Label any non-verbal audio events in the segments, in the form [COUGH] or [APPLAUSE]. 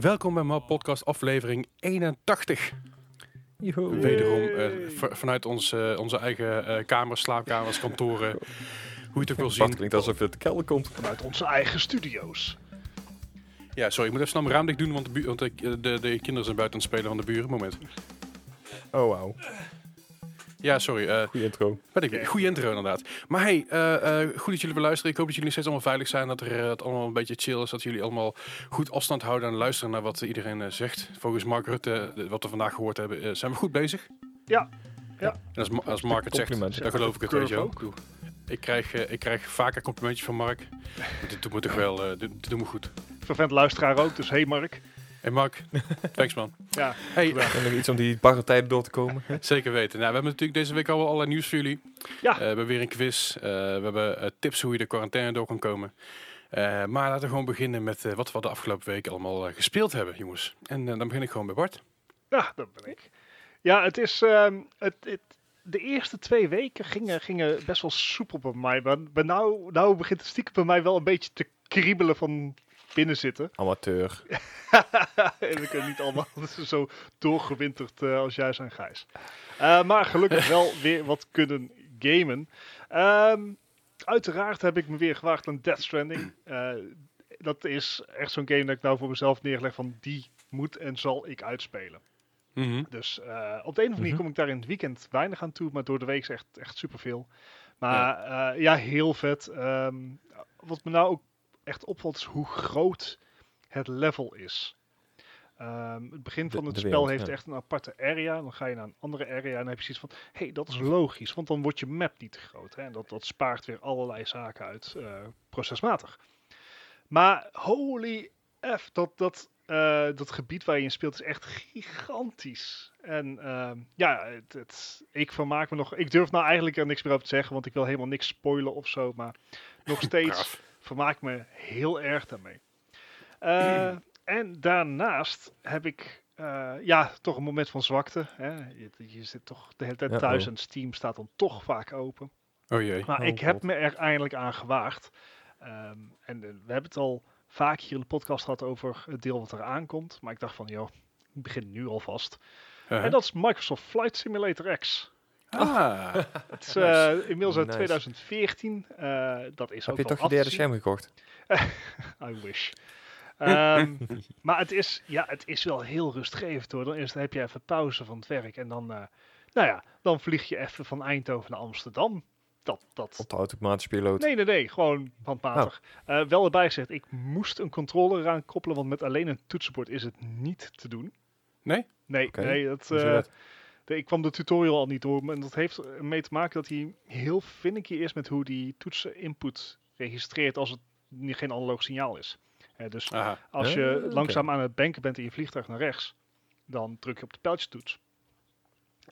Welkom bij mijn podcast aflevering 81. Joehoe. Wederom eh, vanuit ons, eh, onze eigen eh, kamers, slaapkamers, kantoren. Hoe je het ook wil zien. klinkt alsof het kelder komt. Vanuit onze eigen studio's. Ja, sorry, ik moet even snel mijn raam dicht doen, want, de, want de, de, de kinderen zijn buiten aan het spelen van de buren. Moment. Oh, wauw. Ja, sorry. eh Goeie intro. ben ik weer. Goeie intro inderdaad. Maar hey, eh, eh, goed dat jullie weer luisteren. Ik hoop dat jullie steeds allemaal veilig zijn. Dat er, het allemaal een beetje chill is. Dat jullie allemaal goed afstand houden en luisteren naar wat iedereen zegt. Volgens Mark Rutte, eh, wat we vandaag gehoord hebben, zijn we goed bezig. Ja. En als, als Mark het zegt, dan geloof ik het, weet je wel. ook. Ik krijg, eh, ik krijg vaker complimentjes van Mark. Maar dit doet me toch wel, eh, dit, dit doet me goed. Vervent luisteraar ook, dus hey Mark. Hey Mark, thanks man. Ja, Hey, En nog iets om die barre tijden door te komen. [LAUGHS] zeker weten. Nou, we hebben natuurlijk deze week al wel allerlei nieuws voor jullie. Ja. Eh, we hebben weer een quiz. Eh, we hebben eh, tips hoe je de quarantaine door kan komen. Eh, maar laten we gewoon beginnen met eh, wat we de afgelopen week allemaal gespeeld hebben, jongens. En dan begin ik gewoon bij Bart. ja dat ben ik. Ja, het is... ehm, het, het, de eerste twee weken gingen, gingen best wel soepel bij mij. Maar, maar nou, nou begint het stiekem bij mij wel een beetje te kriebelen van binnen zitten. [LAUGHS] Amateur. en we kunnen niet allemaal [LAUGHS] zo doorgewinterd eh, als jij zijn Gijs. Eh, maar gelukkig [LAUGHS] wel weer wat kunnen gamen. Ehm, uiteraard heb ik me weer gewaagd aan Death Stranding. [CLEARS THROAT] Eh, dat is echt zo'n game dat ik nou voor mezelf neerleg van die moet en zal ik uitspelen. Mhm. Dus eh, op de een of andere manier Mhm. kom ik daar in het weekend weinig aan toe, maar door de week is echt, echt superveel. Maar ja, ja heel vet. Ehm, wat me nou ook echt opvalt is hoe groot het level is. Ehm, het begin De- van het de spel wereld, heeft ja. echt een aparte area. Dan ga je naar een andere area en dan heb je zoiets van... hé, hey, dat is logisch, want dan wordt je map niet te groot. Hè? En dat, dat spaart weer allerlei zaken uit, eh, procesmatig. Maar holy F, dat, dat, eh, dat gebied waar je in speelt is echt gigantisch. En ehm, ja, het, het, ik vermaak me nog... Ik durf nou eigenlijk er niks meer over te zeggen, want ik wil helemaal niks spoilen of zo. Maar nog [LAUGHS] steeds. Vermaak ik me heel erg daarmee. Eh, [CLEARS THROAT] en daarnaast heb ik eh, ja, toch een moment van zwakte. Hè. Je, je zit toch de hele tijd Uh-oh. thuis en Steam staat dan toch vaak open. Oh jee. Maar Oh, ik heb God. me er eindelijk aan gewaagd. Ehm, en eh, we hebben het al vaak hier in de podcast gehad over het deel wat er aankomt. Maar ik dacht van, joh, ik begin nu alvast. Uh-huh. En dat is Microsoft Flight Simulator X. Ah, [LAUGHS] Het is eh, inmiddels uit Nice. 2014. eh, dat is Heb ook je toch je derde scherm gekocht? [LAUGHS] I wish. Ehm, [LAUGHS] maar het is, ja, het is wel heel rustgevend hoor. Dan is, dan heb je even pauze van het werk. En dan, eh, nou ja, dan vlieg je even van Eindhoven naar Amsterdam. Dat, dat, Op de automatische piloot. Nee, nee, nee. Gewoon handmatig. Oh. Eh, wel erbij gezegd, ik moest een controller eraan koppelen, want met alleen een toetsenbord is het niet te doen. Nee? Nee, nee dat, eh, dat? De- ik kwam de tutorial al niet door. En dat heeft ermee te maken dat hij heel finicky is met hoe die toetsen input registreert als het niet- geen analoog signaal is. Dus Aha. als Ah, je oké. langzaam aan het banken bent in je vliegtuig naar rechts, dan druk je op de pijltjetoets.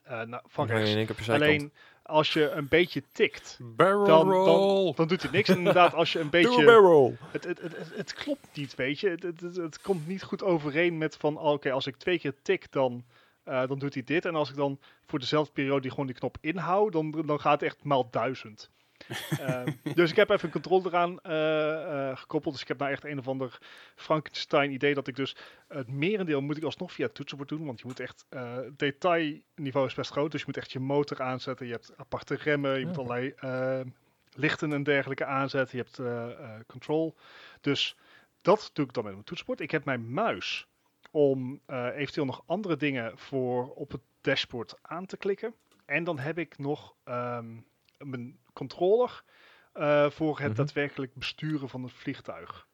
Eh nou, van rechts. Alleen als je een beetje tikt, Barrel dan, roll. dan, dan doet hij niks. En inderdaad, als je een [LAUGHS] Doe een beetje barrel! het, het, het, het, het klopt niet, weet je. Het, het, het, het komt niet goed overeen met van, oké, als ik twee keer tik, dan, eh, dan doet hij dit. En als ik dan voor dezelfde periode die gewoon die knop inhoud, dan, dan gaat het echt maal duizend. [LAUGHS] Ehm, dus ik heb even een controle eraan eh, eh, gekoppeld. Dus ik heb nou echt een of ander Frankenstein idee dat ik dus het merendeel moet ik alsnog via het toetsenbord doen. Want je moet echt, detailniveau is best groot. Dus je moet echt je motor aanzetten. Je hebt aparte remmen. Je moet allerlei lichten en dergelijke aanzetten. Je hebt control. Dus dat doe ik dan met mijn toetsenbord. Ik heb mijn muis om eh, eventueel nog andere dingen voor op het dashboard aan te klikken. En dan heb ik nog ehm, mijn controller eh, voor het Mhm. daadwerkelijk besturen van het vliegtuig.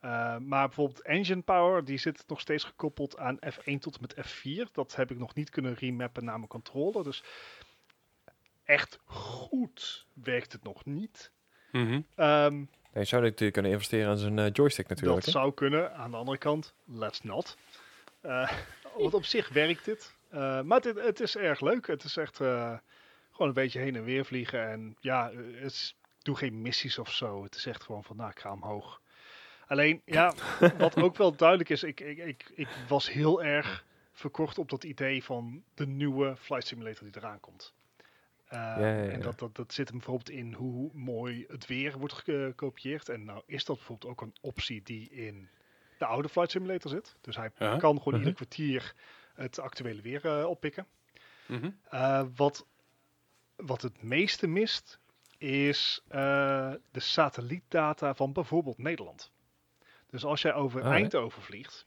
Eh, maar bijvoorbeeld engine power, die zit nog steeds gekoppeld aan F1 tot en met F4. Dat heb ik nog niet kunnen remappen naar mijn controller. Dus echt goed werkt het nog niet. Mhm. Ehm, je zou natuurlijk kunnen investeren in zijn joystick natuurlijk. dat hè? zou kunnen. Aan de andere kant, let's not. Eh, want op zich werkt dit. Eh, maar het, het is erg leuk. Het is echt eh, gewoon een beetje heen en weer vliegen. En ja, het is, doe geen missies of zo. Het is echt gewoon van, nou, ik ga omhoog. Alleen, ja, [LAUGHS] wat ook wel duidelijk is, ik, ik, ik, ik was heel erg verkocht op dat idee van de nieuwe Flight Simulator die eraan komt. Uh, Ja, ja, ja. En dat, dat, dat zit hem bijvoorbeeld in hoe mooi het weer wordt gekopieerd. En nou is dat bijvoorbeeld ook een optie die in de oude Flight Simulator zit. Dus hij Ja. kan gewoon Mhm. ieder kwartier het actuele weer eh, oppikken. Mhm. Eh, wat, wat het meeste mist, is eh, de satellietdata van bijvoorbeeld Nederland. Dus als jij over Ah. Eindhoven vliegt,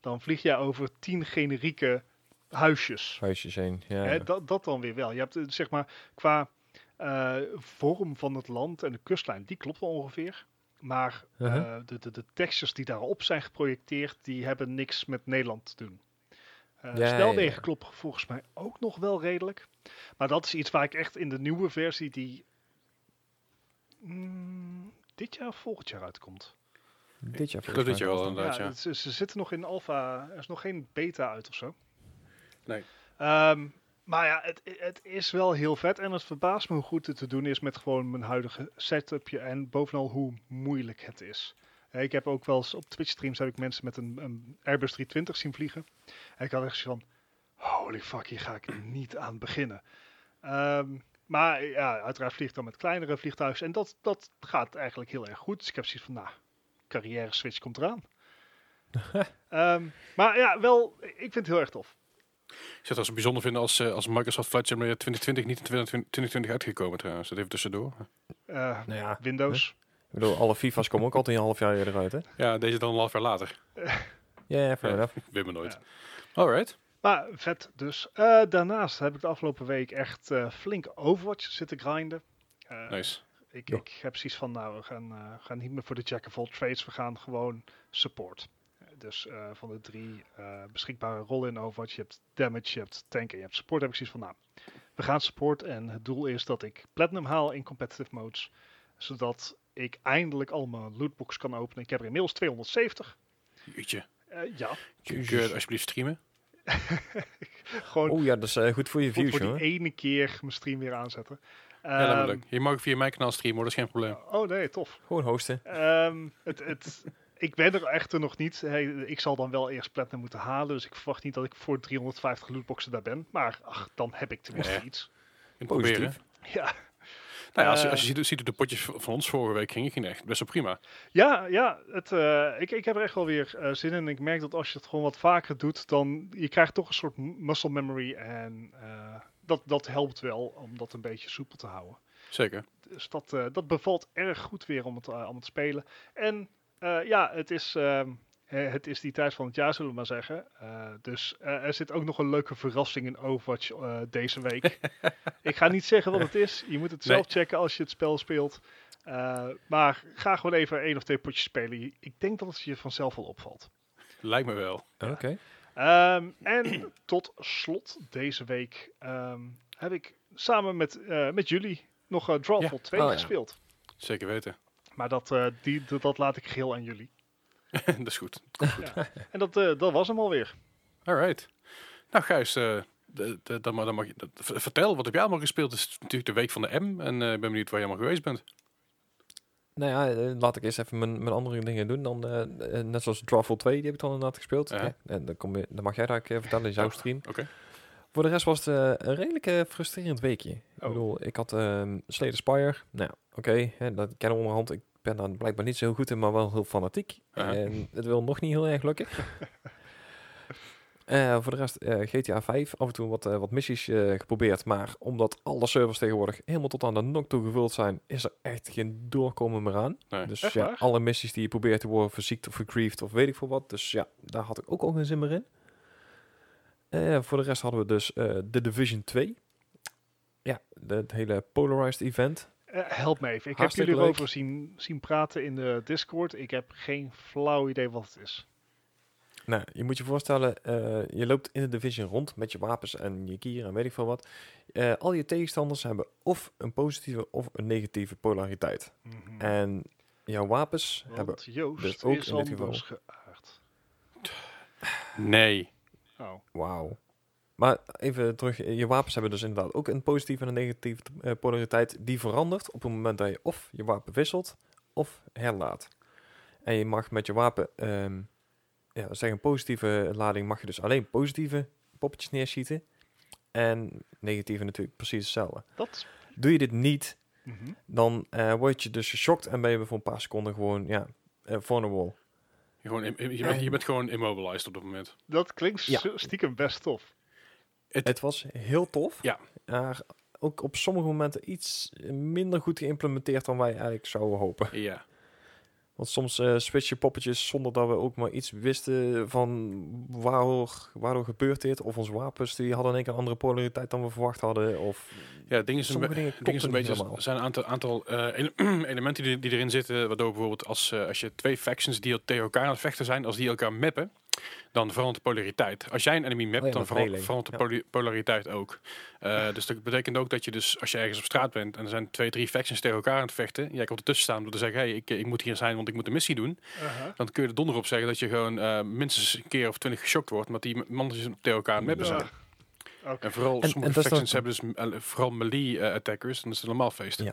dan vlieg jij over tien generieke huisjes. Huisjes heen. Ja. Hè, dat, dat dan weer wel. Je hebt zeg maar qua eh, vorm van het land en de kustlijn, die klopt wel ongeveer. Maar eh, Uh-huh. de, de, de textures die daarop zijn geprojecteerd, die hebben niks met Nederland te doen. Eh, Ja, snelwegen ja. kloppen volgens mij ook nog wel redelijk. Maar dat is iets waar ik echt in de nieuwe versie die mm, dit jaar of volgend jaar uitkomt. dit jaar dit volgens jaar mij. wel inderdaad, ja, ja. het- ze, ze zitten nog in alpha. Er is nog geen beta uit of zo. Nee. Ehm, maar ja, het, het is wel heel vet. En het verbaast me hoe goed het te doen is met gewoon mijn huidige setupje. En bovenal hoe moeilijk het is. Eh, Ik heb ook wel eens op Twitch streams heb ik mensen met een, een Airbus 320 zien vliegen. En ik had echt van, holy fuck, hier ga ik niet aan beginnen. Ehm, maar ja, uiteraard vlieg ik dan met kleinere vliegtuigen. En dat, dat gaat eigenlijk heel erg goed. Dus ik heb zoiets van, nou, carrière switch komt eraan. [LAUGHS] Ehm, maar ja, wel, ik vind het heel erg tof. Ik zou het als bijzonder vinden als, eh, als Microsoft Flight Simulator 2020 niet in 2020 2020 uitgekomen trouwens. Dat even tussendoor. Eh, Nou ja, Windows. ik bedoel, alle FIFA's komen ook altijd een half jaar eerder uit, hè? Ja, deze dan een half jaar later. [LAUGHS] Ja, fair enough. Weet me nooit. Ja. Alright. Maar vet dus. Eh, daarnaast heb ik de afgelopen week echt eh, flink Overwatch zitten grinden. Eh, Nice. ik, ik heb zoiets van, nou, we gaan, eh, gaan niet meer voor de jack of all trades. We gaan gewoon support. Dus eh, van de drie eh, beschikbare rollen in Overwatch, je hebt damage, je hebt tank en je hebt support, heb ik zoiets van, nou, we gaan support. En het doel is dat ik platinum haal in competitive modes. Zodat ik eindelijk al mijn lootbox kan openen. Ik heb er inmiddels 270. Jeetje. Eh, ja, Kun je alsjeblieft streamen? [LAUGHS] gewoon Oh ja, dat is eh, goed voor je voor, views, voor hoor. die ene keer mijn stream weer aanzetten. ja, dat Ehm. Je mag via mijn kanaal streamen hoor, dat is geen probleem. Oh nee, tof. Gewoon hosten. Ehm, het, het, ik ben er echter nog niet. Hey, ik zal dan wel eerst platinum moeten halen. Dus ik verwacht niet dat ik voor 350 lootboxen daar ben. Maar ach, dan heb ik tenminste Ja. iets. In Positief. proberen. Ja, Nou ja, als, je, Eh. als je ziet, ziet hoe de potjes van ons vorige week gingen, ging echt best wel prima. ja, ja het, eh, ik, ik heb er echt wel weer eh, zin in. Ik merk dat als je het gewoon wat vaker doet, dan je krijgt toch een soort muscle memory. En eh, dat, dat helpt wel om dat een beetje soepel te houden. Zeker. Dus dat, eh, dat bevalt erg goed weer om het, eh, om het te spelen. En eh, ja, het is, ehm, eh, het is die tijd van het jaar, zullen we maar zeggen. Eh, dus er zit ook nog een leuke verrassing in Overwatch eh, deze week. [LAUGHS] ik ga niet zeggen wat het is. Je moet het zelf checken als je het spel speelt. Eh, maar ga gewoon even één of twee potjes spelen. Ik denk dat het je vanzelf wel opvalt. Lijkt me wel. Oké. Ehm, en [CLEARS THROAT] tot slot deze week ehm, heb ik samen met, eh, met jullie nog uh, Drawful 2 Oh, ja. gespeeld. Zeker weten. Maar dat, eh, die, dat, dat laat ik geheel aan jullie. [LAUGHS] dat is goed. Ja. En dat, eh, dat was hem alweer. Alright. Nou Gijs, eh, de, de, dan, mag je, dat- vertel, wat heb jij allemaal gespeeld? Het is natuurlijk de week van de M en eh, ik ben benieuwd waar je allemaal geweest bent. Nou ja, laat ik eerst even mijn, mijn andere dingen doen. Dan, net zoals Drawful 2, die heb ik dan inderdaad gespeeld. Ja. Ja, en dan, kom je, dan mag jij daar eh, vertellen in jouw Oh, stream. Oké. Voor de rest was het een redelijk frustrerend weekje. Ik Oh. bedoel, ik had ehm Slay the Spire. Nou, oké, hè, dat kennen we onderhand. Ik ben daar blijkbaar niet zo goed in, maar wel heel fanatiek. Ja. En het wil nog niet heel erg lukken. [LAUGHS] Eh, voor de rest, eh, GTA 5, af en toe wat, eh, wat missies geprobeerd. Maar omdat alle servers tegenwoordig helemaal tot aan de nok toe gevuld zijn, is er echt geen doorkomen meer aan. Nee. Dus ja, waar? alle missies die je probeert te worden verziekt of vergriefd of weet ik veel wat. Dus ja, daar had ik ook al geen zin meer in. Voor de rest hadden we dus The Division 2. Ja, het hele Polarized event. Eh, help me even. Ik Hartstikke heb jullie erover zien, zien praten in de Discord. Ik heb geen flauw idee wat het is. Nou, je moet je voorstellen, eh, je loopt in de Division rond met je wapens en je gear en weet ik veel wat. Eh, al je tegenstanders hebben of een positieve of een negatieve polariteit. Mhm. En jouw wapens hebben... Joost dus ook is in dit geaard. Nee. Oh. Wauw. Maar even terug, je wapens hebben dus inderdaad ook een positieve en een negatieve eh, polariteit. Die verandert op het moment dat je of je wapen wisselt of herlaat. En je mag met je wapen, ehm ja, zeg een positieve lading, mag je dus alleen positieve poppetjes neerschieten. En negatieve natuurlijk precies hetzelfde. Dat. Doe je dit niet, Mhm. dan eh, word je dus geschokt en ben je voor een paar seconden gewoon, ja, eh vulnerable. Gewoon, je, bent, je bent gewoon immobilized op dat moment. Dat klinkt Ja. stiekem best tof. Het was heel tof. Ja. Maar ook op sommige momenten iets minder goed geïmplementeerd dan wij eigenlijk zouden hopen. Ja. Want soms eh switch je poppetjes zonder dat we ook maar iets wisten van waardoor, waardoor gebeurt dit. Of onze wapens die hadden in één keer een andere polariteit dan we verwacht hadden. Of Ja, ding is Sommige dingen ding is een beetje, er zijn een aantal, aantal eh, ele- [CLEARS THROAT] elementen die, die erin zitten, waardoor bijvoorbeeld als, eh, als je twee factions die tegen elkaar aan het vechten zijn, als die elkaar mappen, dan verandert de polariteit. Als jij een enemy mapt, Oh ja, dan verandert de polariteit ook. Eh, dus dat betekent ook dat je dus, als je ergens op straat bent en er zijn twee, drie factions tegen elkaar aan het vechten, jij komt ertussen staan door te zeggen, hey, ik, ik moet hier zijn, want ik moet een missie doen. Uh-huh. Dan kun je er donder op zeggen dat je gewoon eh, minstens een keer of twintig geschokt wordt, omdat die mannen tegen elkaar aan het mappen zijn. Ja. En vooral En- sommige en dat factions dan- hebben dus eh, vooral melee eh, attackers, dan is het helemaal feest. Ja.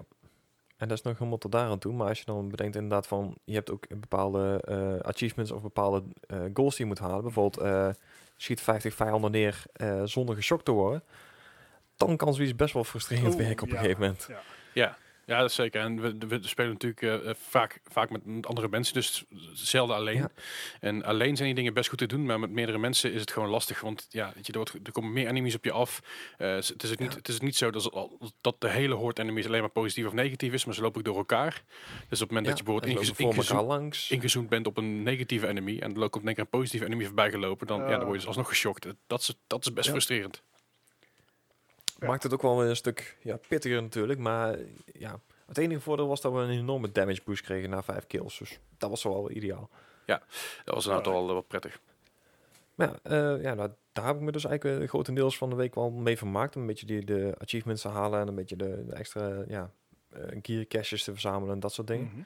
En dat is nog helemaal tot daar aan toe. Maar als je dan bedenkt inderdaad van... Je hebt ook bepaalde eh, achievements of bepaalde eh, goals die je moet halen. Bijvoorbeeld eh schiet 50 vijanden neer eh, zonder geschokt te worden. Dan kan zoiets best wel frustrerend werken op een ja. gegeven moment. Ja. Ja, ja, dat is zeker. En we, we spelen natuurlijk eh, eh, vaak, vaak met andere mensen, dus zelden alleen. Ja. En alleen zijn die dingen best goed te doen, maar met meerdere mensen is het gewoon lastig. Want ja, weet je, er, wordt, er komen meer enemies op je af. Eh, het, is ook niet, Ja. het is niet zo dat, dat de hele hoort enemies alleen maar positief of negatief is, maar ze lopen ook door elkaar. Dus op het moment dat je bijvoorbeeld ingezo- langs. ingezoomd bent op een negatieve enemy en er loopt één keer een positieve enemy voorbij gelopen, dan, ja, dan word je dus alsnog geschokt. Dat is, dat is best frustrerend. Ja. Maakt het ook wel weer een stuk ja, pittiger natuurlijk. Maar ja, het enige voordeel was dat we een enorme damage boost kregen na vijf kills. Dus dat was wel ideaal. Dat was aantal wel, wel prettig. Maar ja, eh, ja nou, daar heb ik me dus eigenlijk eh, grotendeels van de week wel mee vermaakt. Om een beetje die, de achievements te halen en een beetje de, de extra ja, eh, gear caches te verzamelen en dat soort dingen. Mhm.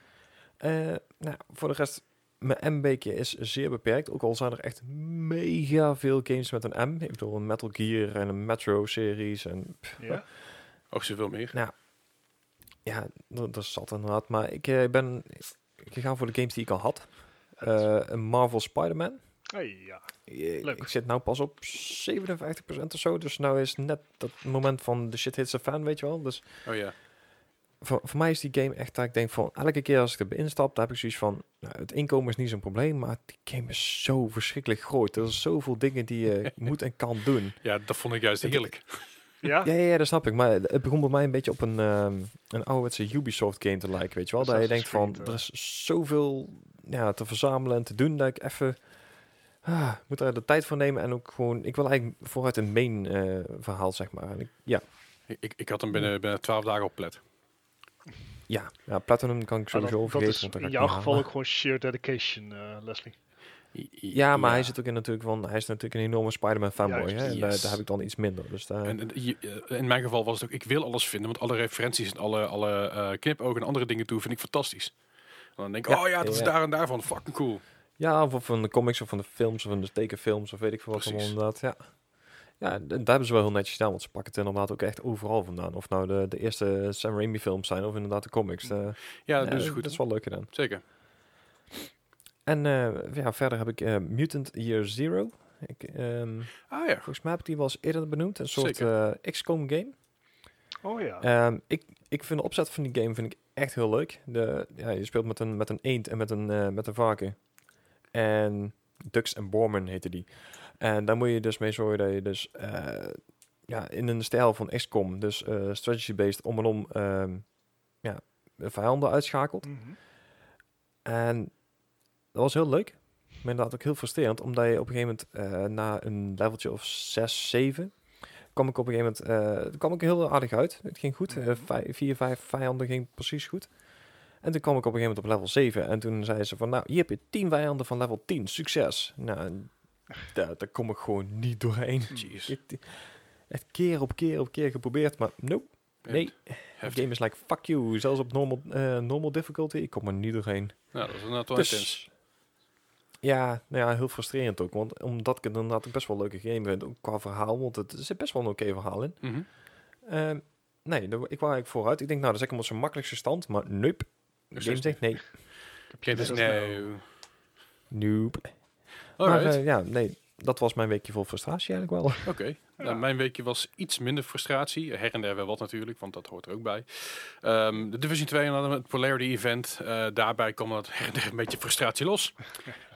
Eh, nou, voor de rest, mijn M-beekje is zeer beperkt. Ook al zijn er echt mega veel games met een M. Ik bedoel, een Metal Gear en een Metro-series. En [LAUGHS] Ja? Ook zoveel meer. ja, dat, zat inderdaad. Maar ik eh, ben gegaan voor de games die ik al had. Eh, een Marvel Spider-Man. Hey, ja. Ik, Leuk. ik zit nou pas op 57% of zo. Dus nou is net dat moment van de shit hits a fan, weet je wel. Dus Oh ja. Voor, voor mij is die game echt dat ik denk van... Elke keer als ik erin instap, dan heb ik zoiets van... Nou, het inkomen is niet zo'n probleem, maar die game is zo verschrikkelijk groot. Er zijn zoveel dingen die je [LAUGHS] moet en kan doen. Ja, dat vond ik juist heerlijk. Ja? Ja, ja, ja, dat snap ik. Maar het begon bij mij een beetje op een, ehm een ouderwetse Ubisoft game te lijken, weet je wel. Dat je denkt van, er is zoveel ja, te verzamelen en te doen, dat ik even... Ah, moet er de tijd voor nemen en ook gewoon... Ik wil eigenlijk vooruit een main eh, verhaal, zeg maar. En ik, ja, Ik, ik, ik had hem binnen, binnen 12 dagen op plet. Ja, ja, Platinum kan ik sowieso dat, dat vergeten. is want dat in jouw geval ook gewoon sheer dedication, eh, Leslie. Ja, maar hij zit ook in natuurlijk van... Hij is natuurlijk een enorme Spider-Man fanboy, Juist, hè. En daar, daar heb ik dan iets minder. Dus daar... En, eh, in mijn geval was het ook, ik wil alles vinden, want alle referenties en alle, alle eh knipogen en andere dingen toe vind ik fantastisch. En dan denk ik, Ja, oh ja, dat is daar en daarvan, fucking cool. Ja, of van de comics of van de films of van de tekenfilms of weet ik veel wat Precies. allemaal inderdaad. Ja, ja daar hebben ze wel heel netjes gedaan, want ze pakken het inderdaad ook echt overal vandaan. Of nou de, de eerste Sam Raimi films zijn of inderdaad de comics. eh, Ja, dat ja, doen ze goed. Dat is wel leuk gedaan. Zeker. En eh, ja, verder heb ik eh, Mutant Year Zero. Ik, ehm, Ah ja, volgens mij heb ik die wel eens eerder benoemd. Een soort eh, XCOM game. Oh ja. Ehm, ik, ik vind de opzet van die game vind ik echt heel leuk. De, ja, je speelt met een, met een eend en met een, eh, met een varken. En Dux en Borman heette die. En daar moet je dus mee zorgen dat je dus eh, ja, in een stijl van XCOM, dus eh, strategy-based, om en om ja, vijanden uitschakelt. Mhm. En dat was heel leuk. Maar inderdaad ook heel frustrerend, omdat je op een gegeven moment eh, na een leveltje of 6, 7, kwam ik op een gegeven moment, eh, kwam ik heel aardig uit. Het ging goed. Eh, vij- vier, vijf vijanden ging precies goed. En toen kwam ik op een gegeven moment op level 7. En toen zei ze van, nou, hier heb je 10 vijanden van level 10. Succes. Nou, daar, daar kom ik gewoon niet doorheen. jeez. Ik, echt keer op keer op keer geprobeerd, maar nope. Nee, de Heftig. game is like, fuck you. Zelfs op normal, eh, normal difficulty, ik kom er niet doorheen. Nou, dat is inderdaad wel intens. Dus, ja, nou ja, heel frustrerend ook. Want omdat ik het inderdaad ook best wel een leuke game vind, ook qua verhaal, want het er zit best wel een oké verhaal in. Mhm. Ehm, nee, ik wou eigenlijk vooruit. Ik denk, nou, dat is ik hem op zijn makkelijkste stand, maar nope. De Dus game zegt nee. Geen dus Dus nee. Nope. Alright. Maar eh, ja, nee. dat was mijn weekje vol frustratie eigenlijk wel. Oké, nou, mijn weekje was iets minder frustratie. Her en der wel wat natuurlijk, want dat hoort er ook bij. Ehm, de Division 2 en dan het Polarity Event. eh, daarbij kwam dat her en der een beetje frustratie los.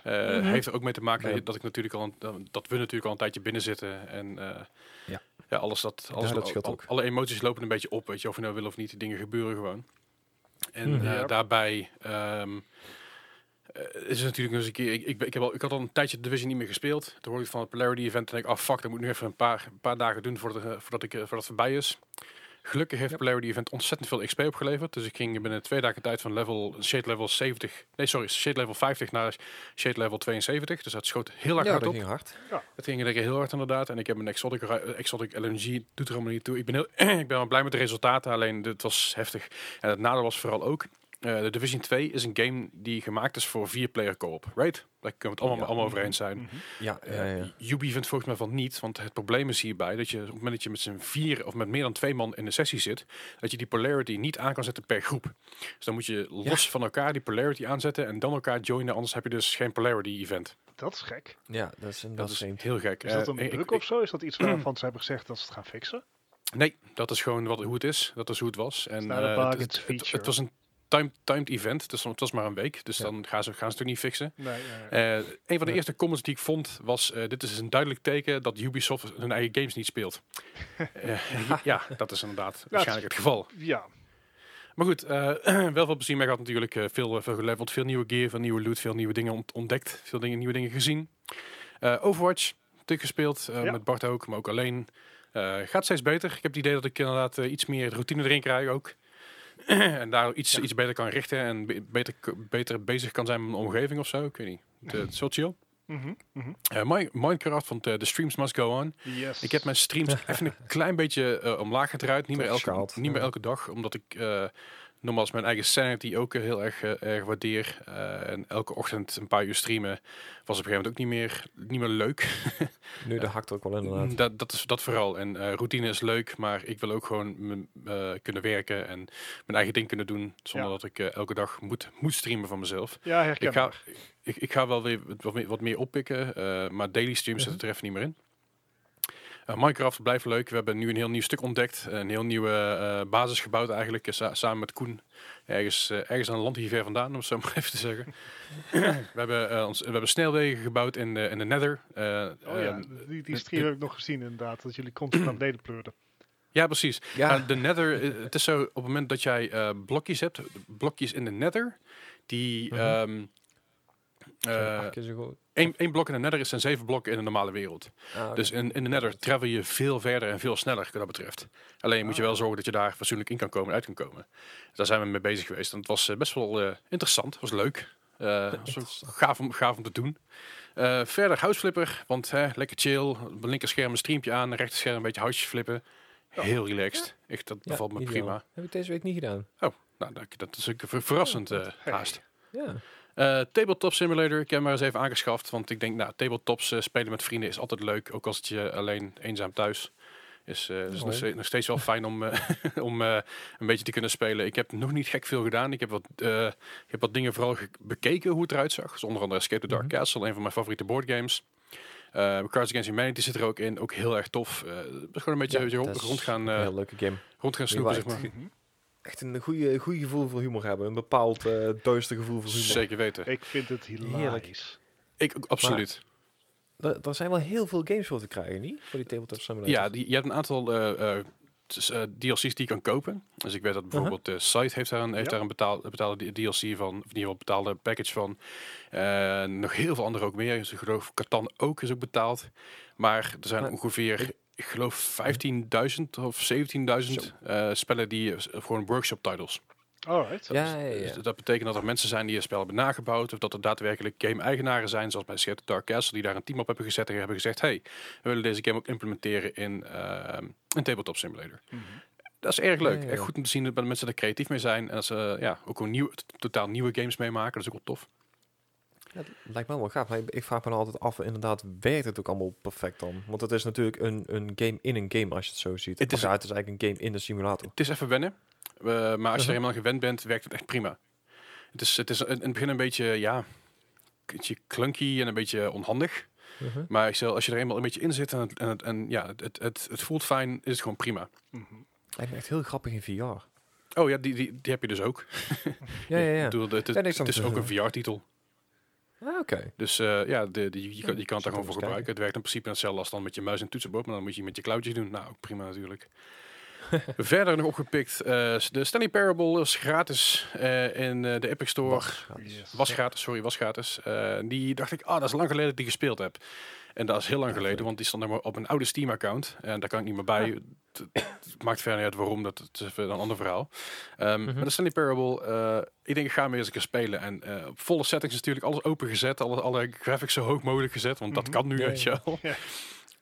Eh, Heeft er ook mee te maken Nee. dat ik natuurlijk al een- dat we natuurlijk al een tijdje binnen zitten en eh, Ja. ja, alles dat alles Ja, dat al- scheelt al- ook. alle emoties lopen een beetje op, weet je, of je nou wil of niet, die dingen gebeuren gewoon. En Mhm. eh, daarbij ehm, eh, is natuurlijk nog eens een keer. Ik, ik, ik, heb al, ik had al een tijdje de Division niet meer gespeeld. Toen hoorde ik van het Polarity Event en denk ik, ah fuck, dat moet ik nu even een paar, een paar dagen doen voordat, eh, voordat, ik, eh, voordat het voorbij is. Gelukkig heeft Ja. Polarity Event ontzettend veel XP opgeleverd. Dus ik ging binnen twee dagen tijd van level, shade level 70, nee sorry, shade level 50 naar shade level 72. Dus dat schoot heel erg ja, hard dat op. ging hard. Het ging er heel hard inderdaad. En ik heb een exotic, exotic LNG, doet er allemaal niet toe. Ik ben, heel, [CLEARS THROAT] ik ben wel blij met de resultaten, alleen het was heftig. En het nadeel was vooral ook, de Division 2 is een game die gemaakt is voor vier player co-op, right? Daar kunnen we het allemaal, Ja. allemaal over eens zijn. Mhm. Ja, ja, Eh, ja. Ubi vindt volgens mij van niet, want het probleem is hierbij dat je op het moment dat je met z'n vier of met meer dan twee man in de sessie zit, dat je die polarity niet aan kan zetten per groep. Dus dan moet je los van elkaar die polarity aanzetten en dan elkaar joinen, anders heb je dus geen polarity event. Dat is gek. ja, dat is, dat Dat is heel gek. Is dat Eh, een bug ik- of zo? Is dat iets waarvan [CLEARS THROAT] ze hebben gezegd dat ze het gaan fixen? Nee, dat is gewoon wat, hoe het is. Dat is hoe het was. En eh, bug, het, het was een time, timed event, dus het was maar een week. Dus Ja. dan gaan ze, gaan ze het ook niet fixen. Nee, nee, nee. Eh, een van de eerste comments die ik vond was: eh, Dit is een duidelijk teken dat Ubisoft hun eigen games niet speelt. [LAUGHS] Eh, ja, dat is inderdaad waarschijnlijk het geval. ja, Maar goed, [CLEARS THROAT] wel veel plezier mee gehad natuurlijk. eh, veel, veel geleveld, veel nieuwe gear, veel nieuwe loot, veel nieuwe dingen ont- ontdekt. Veel dingen, nieuwe dingen gezien. Overwatch, natuurlijk gespeeld, Ja. met Bart ook, maar ook alleen. Gaat steeds beter. Ik heb het idee dat ik inderdaad iets meer routine erin krijg ook. [CLEARS THROAT] en daar iets, Ja. iets beter kan richten en be- beter, beter bezig kan zijn met mijn omgeving of zo. Ik weet niet. Het, het is wel chill. Mhm, mhm. Eh, Mi- Minecraft, want eh, de streams must go on. yes. Ik heb mijn streams [LAUGHS] even een klein beetje eh, omlaag gedraaid. Niet meer, elke, niet meer elke dag, omdat ik eh nogmaals mijn eigen sanity ook eh, heel erg, eh, erg waardeer. Eh, en elke ochtend een paar uur streamen was op een gegeven moment ook niet meer, niet meer leuk. [LAUGHS] Nu, de hakt ook wel inderdaad. Dat, dat is dat vooral. En eh, routine is leuk, maar ik wil ook gewoon eh, kunnen werken en mijn eigen ding kunnen doen. Zonder Ja. dat ik eh, elke dag moet, moet streamen van mezelf. Ja, Ik herkenbaar. ga, ik, ik ga wel weer wat meer, wat meer oppikken, eh, maar daily streams Mhm. zit er even niet meer in. Eh, Minecraft blijft leuk. We hebben nu een heel nieuw stuk ontdekt. Een heel nieuwe eh, basis gebouwd eigenlijk, eh, sa- samen met Koen. Ergens, ergens aan een land hier ver vandaan, om het zo [LAUGHS] maar even te zeggen. we, hebben, eh, ons, we hebben snelwegen gebouwd in de, in de Nether. Eh, Oh ja, die, die stream heb ik nog gezien inderdaad, dat jullie constant naar beneden pleurden. ja, precies. Ja, Uh, de Nether, het is zo, op het moment dat jij eh, blokjes hebt, blokjes in de Nether, die... Mhm. ehm, eh, acht keer zo goed. Één, één blok in de Nether is zijn zeven blokken in de normale wereld. Ah. Dus in, in de Nether travel je veel verder en veel sneller wat dat betreft. Alleen moet je wel zorgen dat je daar fatsoenlijk in kan komen en uit kan komen. Daar zijn we mee bezig geweest. En het was eh, best wel eh, interessant. was leuk. Eh, was gaaf, om, gaaf om te doen. Verder houseflipper, want hè, lekker chill. Op mijn linkerscherm een streampje aan, rechter scherm een beetje houtjes flippen. Ja. Heel relaxed. Echt, dat Ja, bevalt me prima. Heb ik deze week niet gedaan. Nou, dat, dat is ook ver- verrassend haast. Ja. Eh, tabletop Simulator, ik heb hem maar eens even aangeschaft. Want ik denk, nou, tabletops eh, spelen met vrienden is altijd leuk. Ook als het je alleen eenzaam thuis is. eh is Oh. nog, steeds, nog steeds wel fijn om, [LAUGHS] om een beetje te kunnen spelen. Ik heb nog niet gek veel gedaan. Ik heb wat, eh, ik heb wat dingen vooral bekeken hoe het eruit zag. Dus onder andere Escape the Dark Mhm. Castle, een van mijn favoriete boardgames. Eh Cards Against Humanity zit er ook in. Ook heel erg tof. Eh, gewoon een beetje, Ja, rond, rond gaan, Een eh, heel leuke game. rond gaan snoepen, zeg maar. Echt een goede, goede gevoel voor humor hebben. Een bepaald eh duister gevoel voor humor. Zeker weten. Ik vind het hilarisch. Ik ook, absoluut. Er, er zijn wel heel veel games voor te krijgen, niet? Voor die tabletop simulator. Ja, die, je hebt een aantal eh, eh, DLC's die je kan kopen. Dus ik weet dat bijvoorbeeld de site heeft daar een, heeft Ja. daar een betaal, betaalde DLC van, of in ieder geval betaalde package van. Eh, nog heel veel andere ook meer. Dus ik geloof Catan ook is ook betaald. Maar er zijn Maar ongeveer, ik geloof 15.000 of 17.000 eh, spellen die eh, gewoon workshop titles. Alright. Ja, ja, ja. Dus dat betekent dat er mensen zijn die het spel hebben nagebouwd. Of dat er daadwerkelijk game-eigenaren zijn, zoals bij Seattle Dark Castle, die daar een team op hebben gezet en hebben gezegd: hey, we willen deze game ook implementeren in eh, een tabletop simulator. Mhm. Dat is erg leuk. Ja, ja, ja. Echt goed om te zien dat de mensen er creatief mee zijn. En dat ze ja, ook een nieuw, totaal nieuwe games meemaken. Dat is ook wel tof. Ja, het lijkt me wel gaaf. Maar ik, ik vraag me altijd af, inderdaad, werkt het ook allemaal perfect dan? Want het is natuurlijk een, een game in een game, als je het zo ziet. Het is- het is eigenlijk een game in de simulator. Het is even wennen. Eh, maar als je er helemaal gewend bent, werkt het echt prima. Het is, het is in het begin een beetje, ja, een beetje clunky en een beetje onhandig. Mhm. Maar als je er eenmaal een beetje in zit en, het, en, het, en ja, het, het, het, het voelt fijn, is het gewoon prima. Mhm. Lijkt me echt heel grappig in VR. Oh ja, die, die, die heb je dus ook. Ja, ja, ja. [LAUGHS] Ik bedoel, het, het, Ja, het is ook een. VR-titel. Ah, Oké. Dus eh, ja, de, de, je, je kan, je kan het daar gewoon voor gebruiken. Het werkt in principe hetzelfde als dan met je muis en toetsenbord, maar dan moet je met je klauwtjes doen. Nou, ook prima natuurlijk. [LAUGHS] Verder nog opgepikt, eh, de Stanley Parable is gratis eh, in de Epic Store. Was gratis. Was gratis, sorry, was gratis. Die dacht ik, ah, dat is lang geleden dat ik die gespeeld heb. En dat is heel lang geleden, want die stond nog maar op een oude Steam-account. En daar kan ik niet meer bij. Het, het maakt verder niet uit waarom, dat het is even een ander verhaal. Ehm, Mhm. Maar de Stanley Parable, eh, ik denk ik ga hem eens een keer spelen. En eh, op volle settings natuurlijk, alles open gezet. Alle, alle graphics zo hoog mogelijk gezet, want dat Mhm. kan nu, Ja, weet je ja. wel. Ja. [LAUGHS]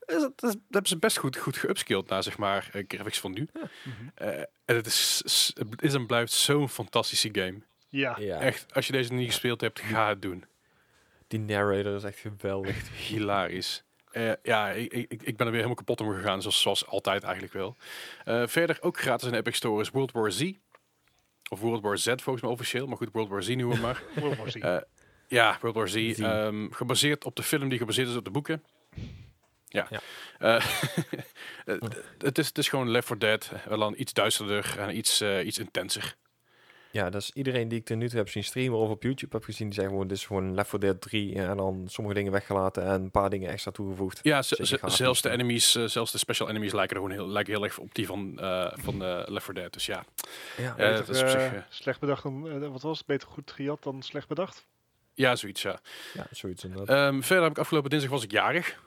Dus dat, dat, dat hebben ze best goed, goed geupskilled naar, zeg maar, eh, graphics van nu. Mhm. Eh, en het is, het is en blijft zo'n fantastische game. Ja. Ja. Echt, als je deze niet gespeeld hebt, ga het doen. Die narrator is echt geweldig. Hilarisch. Eh, ja, ik, ik, ik ben er weer helemaal kapot om gegaan, zoals, zoals altijd eigenlijk wel. Eh, verder ook gratis in de Epic Store is World War Z. Of World War Z volgens mij officieel, maar goed, World War Z noemen we maar. [LAUGHS] World War Z. Eh, ja, World War Z. Z. ehm, gebaseerd op de film die gebaseerd is op de boeken. Ja. Ja. Eh, [LAUGHS] het- is, het is gewoon Left 4 Dead, wel dan iets duisterder en iets, eh, iets intenser. Ja, dus iedereen die ik tot nu toe heb zien streamen of op YouTube heb gezien, die zeggen gewoon, dit is gewoon Left 4 Dead 3 en dan sommige dingen weggelaten en een paar dingen extra toegevoegd. Ja, zelfs de is, enemies, eh, zelfs de special enemies lijken er gewoon heel, lijken heel erg op die van, eh, van eh, Left 4 Dead. Dus ja, Ja, Beter, dat is op zich, eh, eh, slecht bedacht dan, eh, wat was het? Beter goed gejat dan slecht bedacht? ja zoiets ja. ja zoiets inderdaad. Ehm, verder heb ik afgelopen dinsdag was ik jarig.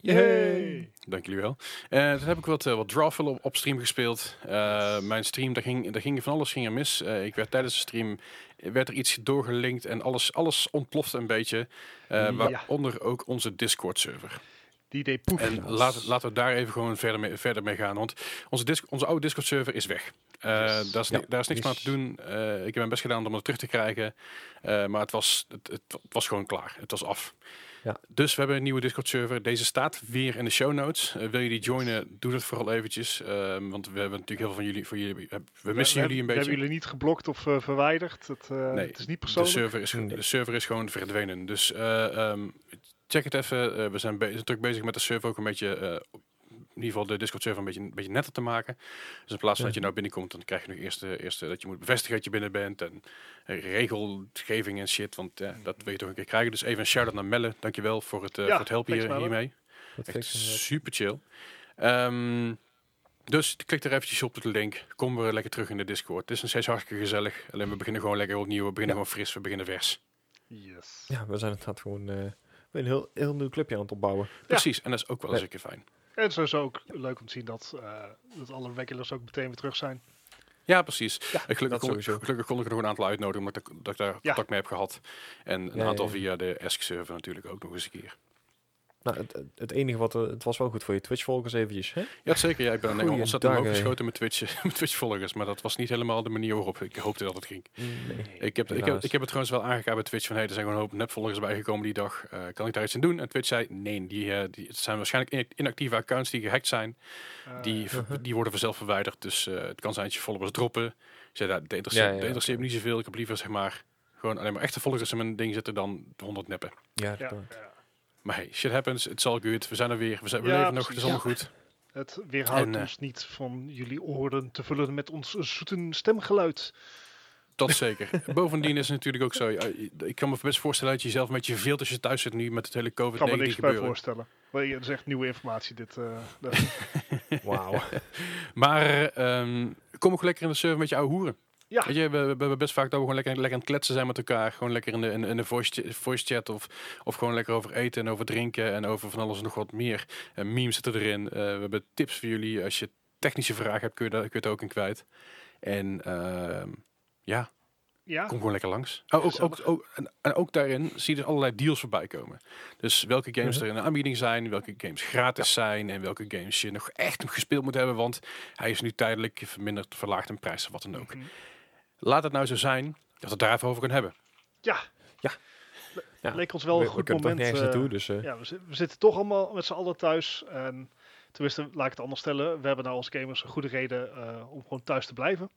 Yay! Dank jullie wel. En toen heb ik wat, eh, wat Drawful op, op stream gespeeld. Eh, mijn stream, daar ging, daar ging van alles ging er mis. Eh, ik werd tijdens de stream, eh, werd er iets doorgelinkt en alles, alles ontplofte een beetje. Eh, Ja. Waaronder ook onze Discord server. Die deed poef. En laten, laten we daar even gewoon verder mee, verder mee gaan. Want onze, dis onze oude Discord server is weg. Eh, Yes. daar, is Ja, daar is niks meer aan te doen. Eh, ik heb mijn best gedaan om het terug te krijgen. Eh, maar het was, het, het, het was gewoon klaar. Het was af. Ja. Dus we hebben een nieuwe Discord server. Deze staat weer in de show notes. Eh, wil je die joinen, doe dat vooral eventjes. Ehm, want we hebben natuurlijk heel veel van jullie. Voor jullie we missen we, jullie een we beetje. hebben jullie niet geblokt of eh, verwijderd. Het, eh, Nee, het is niet De persoonlijk. server, is, Nee. de server is gewoon verdwenen. Dus eh, ehm, check het even. Eh, we zijn be druk bezig met de server ook een beetje... in ieder geval de Discord server een beetje, een beetje netter te maken. Dus in plaats van dat je nou binnenkomt, dan krijg je nog eerst, eh, eerst eh, dat je moet bevestigen dat je binnen bent. En eh, regelgeving en shit. Want eh, dat wil je toch een keer krijgen. Dus even een shout-out naar Melle. Dankjewel voor het, eh, Ja, voor het helpen hier, hiermee. Dat Echt super chill. Ehm, dus klik er eventjes op de link. Kom weer lekker terug in de Discord. Het is nog steeds hartstikke gezellig. Alleen we beginnen gewoon lekker opnieuw. We beginnen Ja. gewoon fris. We beginnen vers. Yes. Ja, we zijn inderdaad gewoon eh, een heel, heel nieuw clubje aan het opbouwen. Precies. En dat is ook wel eens Ja. een keer fijn. En het is sowieso ook leuk om te zien dat, eh, dat alle regulars ook meteen weer terug zijn. Ja, precies. Ja, gelukkig, dat kon, sowieso. gelukkig kon ik er nog een aantal uitnodigen. Omdat ik, dat ik daar Ja. contact mee heb gehad. En een Ja, aantal ja, ja. via de Esk-server natuurlijk ook nog eens een keer. Nou, het, enige wat, eh, het was wel goed voor je Twitch-volgers eventjes, hè? Ja, zeker. Ja, ik ben Goeie ontzettend dagen. geschoten met Twitch, [LAUGHS] met Twitch-volgers. Maar dat was niet helemaal de manier waarop ik hoopte dat het ging. Nee. Ik heb, ik, heb, ik heb het trouwens wel aangekaart bij Twitch van hey, er zijn gewoon een hoop nepvolgers bijgekomen die dag. Eh, kan ik daar iets aan doen? En Twitch zei nee, die, eh, die, het zijn waarschijnlijk in- inactieve accounts die gehackt zijn. Eh, Die, [LAUGHS] die worden vanzelf verwijderd. Dus eh, het kan zijn dat je followers droppen. Ik zei, dat dat interesseert, Ja, ja, dat interesseert me niet zoveel. Ik heb liever zeg maar gewoon alleen maar echte volgers in mijn ding zitten dan de 100 neppen. Ja. Maar hey, shit happens. Het zal good. We zijn er weer. We, zijn, we Ja, leven nog. Het is allemaal goed. Het weerhoudt En, eh, ons niet van jullie oren te vullen met ons zoete stemgeluid. Dat zeker. [LAUGHS] Bovendien is het natuurlijk ook zo. Ik kan me best voorstellen dat je jezelf een beetje verveelt als je thuis zit nu met het hele Ik kan me COVID-19 niks bij gebeuren. voorstellen. Maar ja, dat is echt nieuwe informatie. Dit, eh, [LAUGHS] [LAUGHS] Wauw. Maar ehm, kom ook lekker in de server met je oude hoeren. Ja. Weet je, we, we hebben best vaak dat we gewoon lekker, lekker aan het kletsen zijn met elkaar. Gewoon lekker in de, in, in de voice, ch- voice chat of, of gewoon lekker over eten en over drinken en over van alles en nog wat meer. En memes zitten erin. Eh, we hebben tips voor jullie. Als je technische vragen hebt, kun je, daar, kun je het ook in kwijt. En ehm, ja, ja, kom gewoon lekker langs. Oh, ook, ook, ook, en, en ook daarin zie je dus allerlei deals voorbij komen. Dus welke games Mhm. er in de aanbieding zijn, welke games gratis zijn en welke games je nog echt gespeeld moet hebben. Want hij is nu tijdelijk verminderd, verlaagd in prijs of wat dan ook. Mhm. Laat het nou zo zijn dat we het daar even over kunnen hebben. ja. Ja. Ja. leek ons wel we, een we goed toch moment. nergens eh, naartoe, dus... ja, we, zi- we zitten toch allemaal met z'n allen thuis. En tenminste, laat ik het anders stellen. We hebben nou als gamers een goede reden eh, om gewoon thuis te blijven.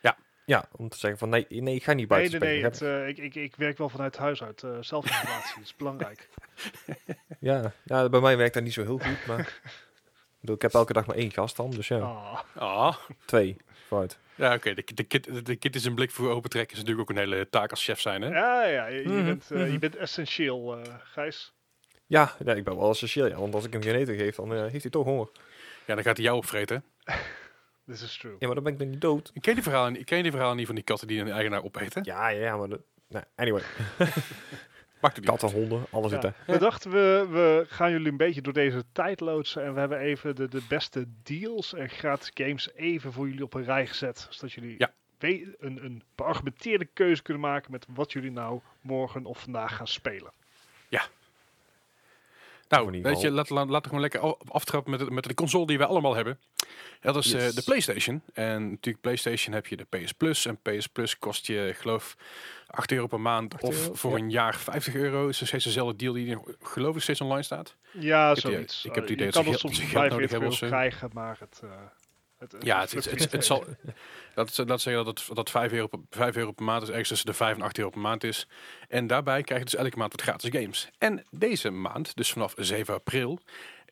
Ja. Ja, om te zeggen van nee, nee ik ga niet Nee, buiten nee, nee. Het, eh, ik, ik, ik werk wel vanuit huis uit. eh zelfisolatie is belangrijk. [LAUGHS] Ja, ja, bij mij werkt dat niet zo heel goed, maar... [LAUGHS] ik bedoel, ik heb elke dag maar één gast dan, dus ja, Ah. twee. Fout. Ja, oké. De, de, kit, de kit is een blik voor open trekken. Is natuurlijk ook een hele taak als chef zijn, hè? ja, ja, je, je Mhm, bent, eh, mhm. je bent essentieel, eh Gijs. Ja, ja, ik ben wel essentieel, ja, want als ik hem geen eten geef, dan eh, heeft hij toch honger. Ja, dan gaat hij jou opvreten. [LAUGHS] This is true. Ja, maar dan ben ik dan niet dood. Ik ken die verhalen, ik ken die verhalen niet van die katten die een eigenaar opeten. Ja, ja, ja, maar... De, nou, anyway, [LAUGHS] Maakt het niet katten, honden, alles Ja. zit er. We dachten, we, we gaan jullie een beetje door deze tijd loodsen. En we hebben even de, de beste deals en gratis games even voor jullie op een rij gezet. Zodat jullie Ja. een, een beargumenteerde keuze kunnen maken met wat jullie nou morgen of vandaag gaan spelen. Nou, in ieder weet je, laten we gewoon lekker af- aftrappen met, de- met de console die we allemaal hebben. Ja, dat is eh, de PlayStation. En natuurlijk, PlayStation heb je de PS Plus. En PS Plus kost je, ik geloof, 8 euro per maand. 8 Of voor ja. een jaar 50 euro. Is steeds dezelfde deal die, geloof ik, steeds online staat. Ja, heb die- zoiets. ik heb het idee je dat ze soms ze geld 45 nodig hebben euro krijgen, maar het... eh, het, het Ja, het, het, het, zal, dat, dat zeggen dat, het, dat 5, euro per, 5 euro per maand is ergens tussen de 5 en 8 euro per maand is. En daarbij krijg je dus elke maand wat gratis games. En deze maand, dus vanaf 7 april,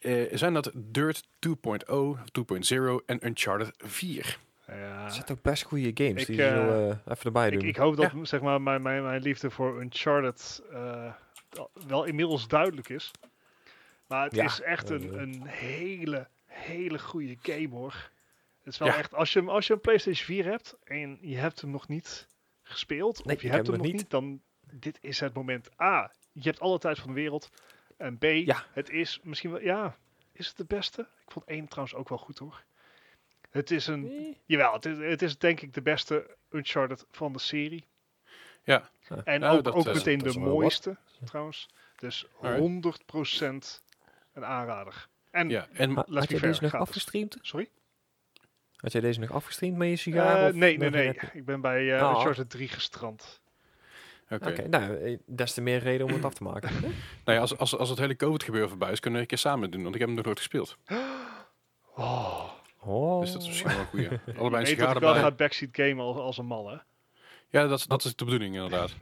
eh, zijn dat Dirt 2.0, 2.0 en Uncharted 4. Ja. Er zitten ook best goede games Ik, die ze zo eh, eh, even erbij doen. Ik, ik hoop dat zeg maar, mijn, mijn, mijn liefde voor Uncharted eh, wel inmiddels duidelijk is. Maar het Ja, is echt een, een hele, hele goede game hoor. Het is wel Ja. echt, als je, hem- als je een PlayStation 4 hebt en je hebt hem nog niet gespeeld, Nee, of je hebt heb hem nog nog niet, dan dit is het moment. A, je hebt alle tijd van de wereld. En B, Ja. het is misschien wel, ja, is het de beste? Ik vond 1 trouwens ook wel goed hoor. Het is een, jawel, het is, het is denk ik de beste Uncharted van de serie. Ja, En ook, ook meteen de mooiste, trouwens. Dus Alright. 100% een aanrader. En, ja. En ha- had fair, deze nog afgestreamd? sorry? Had jij deze nog afgestreamd met je sigaar? Eh, of nee, nee, nee. net- Ik ben bij eh Ah. Uncharted 3 gestrand. oké. Oké, nou, eh, des te meer reden om het af te maken. [CLEARS THROAT] Nou ja, als, als, als het hele COVID-gebeuren voorbij is, kunnen we een keer samen doen. Want ik heb hem nog nooit gespeeld. Oh, Oh. Dus dat is misschien wel een goeie. [LAUGHS] Allebei een sigaar ik wel erbij. ga backseat gamen als, als een mal, hè? Ja, dat, is- dat is de bedoeling inderdaad. [LAUGHS]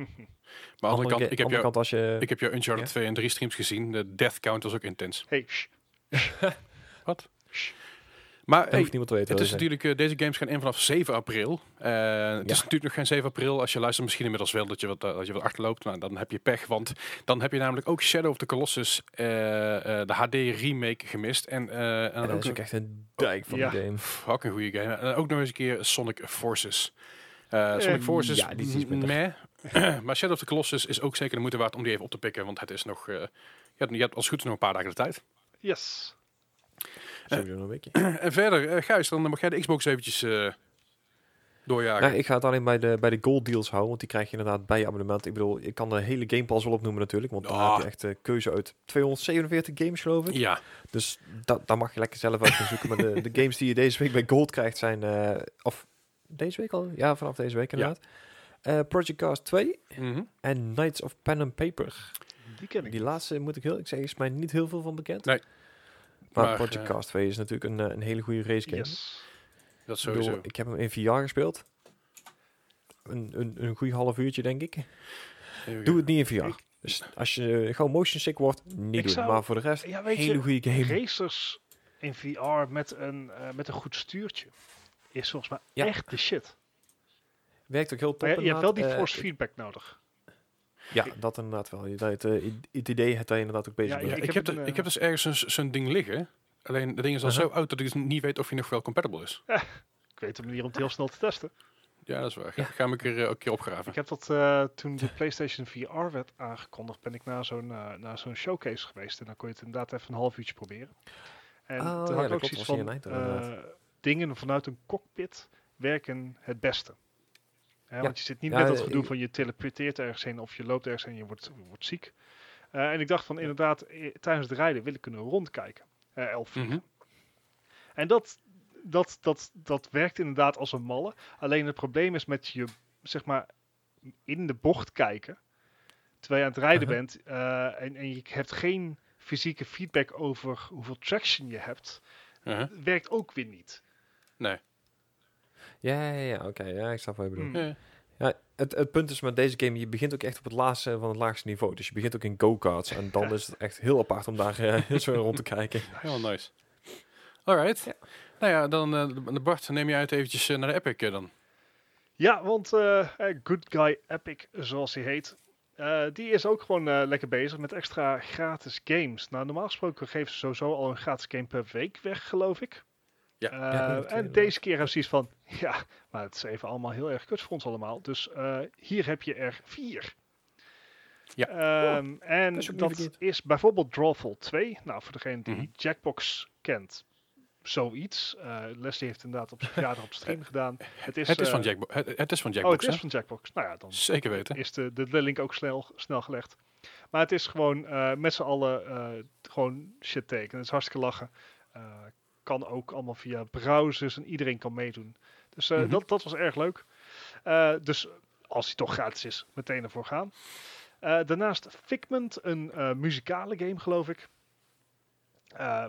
Maar aan de andere kant, ik heb, jou, kant als je... ik heb jou Uncharted Ja. 2 en 3 streams gezien. De death count was ook intens. Hey, shh. [LAUGHS] Maar dat hey, hoeft niemand te weten. het is natuurlijk, eh, deze games gaan in vanaf 7 april. Eh, het is natuurlijk nog geen 7 april. Als je luistert misschien inmiddels wel dat je wat, eh, dat je wat achterloopt. Nou, dan heb je pech. Want dan heb je namelijk ook Shadow of the Colossus, eh, eh, de HD remake gemist. En, eh, en. En dat ook, is ook echt een dijk van Ja. de game. ook een goede game. En ook nog eens een keer Sonic Forces. Eh, Sonic Forces, ja, die is meh. [CLEARS THROAT] maar Shadow of the Colossus is ook zeker de moeite waard om die even op te pikken. Want het is nog, eh, je, hebt, je hebt als goed is nog een paar dagen de tijd. Yes. Sowieso nog een weekje. [CLEARS THROAT] En verder, eh Gijs, dan mag jij de Xbox eventjes eh, doorjagen. Nou, ik ga het alleen bij de, bij de gold deals houden, want die krijg je inderdaad bij je abonnement. Ik bedoel, ik kan de hele Game Pass wel opnoemen natuurlijk, want dan Ah. heb je echt de keuze uit 247 games geloof ik. Ja, Dus dat, daar mag je lekker zelf uit gaan zoeken. maar de, [LAUGHS] de games die je deze week bij gold krijgt zijn, eh, of deze week al? Ja, vanaf deze week inderdaad. Eh, Project Cars 2 mhm. en Knights of Pen and Paper. Die ken ik. Die laatste moet ik heel ik zeggen, is mij niet heel veel van bekend. Nee. Maar, Maar, Project eh, Cars 2 is natuurlijk een, eh, een hele goede race game. Yes. dat Ik bedoel, sowieso. ik heb hem in VR gespeeld. Een, een, een goede half uurtje, denk ik. Doe het niet in VR. Ik- Dus als je gewoon motion sick wordt, niet doen. zou- Maar voor de rest, Ja, weet hele je, goede game. racers in VR met een, eh, met een goed stuurtje is volgens mij Ja. echt de shit. Werkt ook heel top. Je, je hebt wel die force Eh, feedback nodig. Ja, dat inderdaad wel. Je- Dat het, eh, het idee het dat je inderdaad ook bezig Ja, bent. Ja, ik ik, heb een, de- eh, ik heb dus ergens zo'n- zo'n ding liggen. Alleen, dat ding is al Uh-huh. zo oud dat ik dus niet weet of hij nog wel compatible is. [LAUGHS] Ik weet een manier om het heel snel te testen. Ja, dat is waar. Ga, ga hem een keer, eh, een keer opgraven. Ik heb dat eh, toen de [LAUGHS] PlayStation VR werd aangekondigd, ben ik naar zo'n naar zo'n showcase geweest. En dan kon je het inderdaad even een half uurtje proberen. En Oh, toen ja, had ik dat ook klopt, zoiets was hier van, eh, dingen vanuit een cockpit werken het beste. Hè, Ja. Want je zit niet Ja, met dat eh, gedoe van je teleporteert ergens heen of je loopt ergens heen en je wordt, wordt ziek. Eh, en ik dacht van inderdaad, eh, tijdens het rijden wil ik kunnen rondkijken. eh elf Mhm. En dat, dat, dat, dat werkt inderdaad als een malle. Alleen het probleem is met je, zeg maar, in de bocht kijken. Terwijl je aan het rijden Uh-huh. bent eh, en, en je hebt geen fysieke feedback over hoeveel traction je hebt, Uh-huh. werkt ook weer niet. Nee. Ja, ja, ja, oké. ja, ik snap wat je bedoelt. Hmm. Ja. Het, het punt is met deze game, je begint ook echt op het laagste van het laagste niveau. Dus je begint ook in go-karts. En dan is het echt heel apart om daar eh, [LAUGHS] zo rond te kijken. Heel nice. Alright. Ja. Nou ja, dan eh, de Bart, neem je uit eventjes eh, naar de Epic dan. Ja, want Good Guy Epic, zoals hij heet, eh, die is ook gewoon lekker bezig met extra gratis games. Nou, normaal gesproken geven ze sowieso al een gratis game per week weg, geloof ik. Ja. Eh, Ja, en deze keer hebben ze iets van, [LAUGHS] ja, maar het is even allemaal heel erg kut voor ons allemaal. Dus eh, hier heb je er vier. Ja. Ehm, en dat is dat bijvoorbeeld Drawful 2. Nou, voor degene die Mhm. Jackbox kent, zoiets. Eh, Leslie heeft inderdaad op zijn [LAUGHS] verjaardag op stream gedaan. Het is, het, is van Jackbo het, het is van Oh, Jackbox, het is van Jackbox. Nou ja, dan Zeker weten. is de, de, link ook snel, snel gelegd. Maar het is gewoon eh, met z'n allen eh, gewoon shit tekenen. Het is hartstikke lachen. Eh, kan ook allemaal via browsers en iedereen kan meedoen. Dus eh, Mhm. dat, dat was erg leuk. Eh, dus als hij toch gratis is, meteen ervoor gaan. Eh, daarnaast Figment, een muzikale game geloof ik.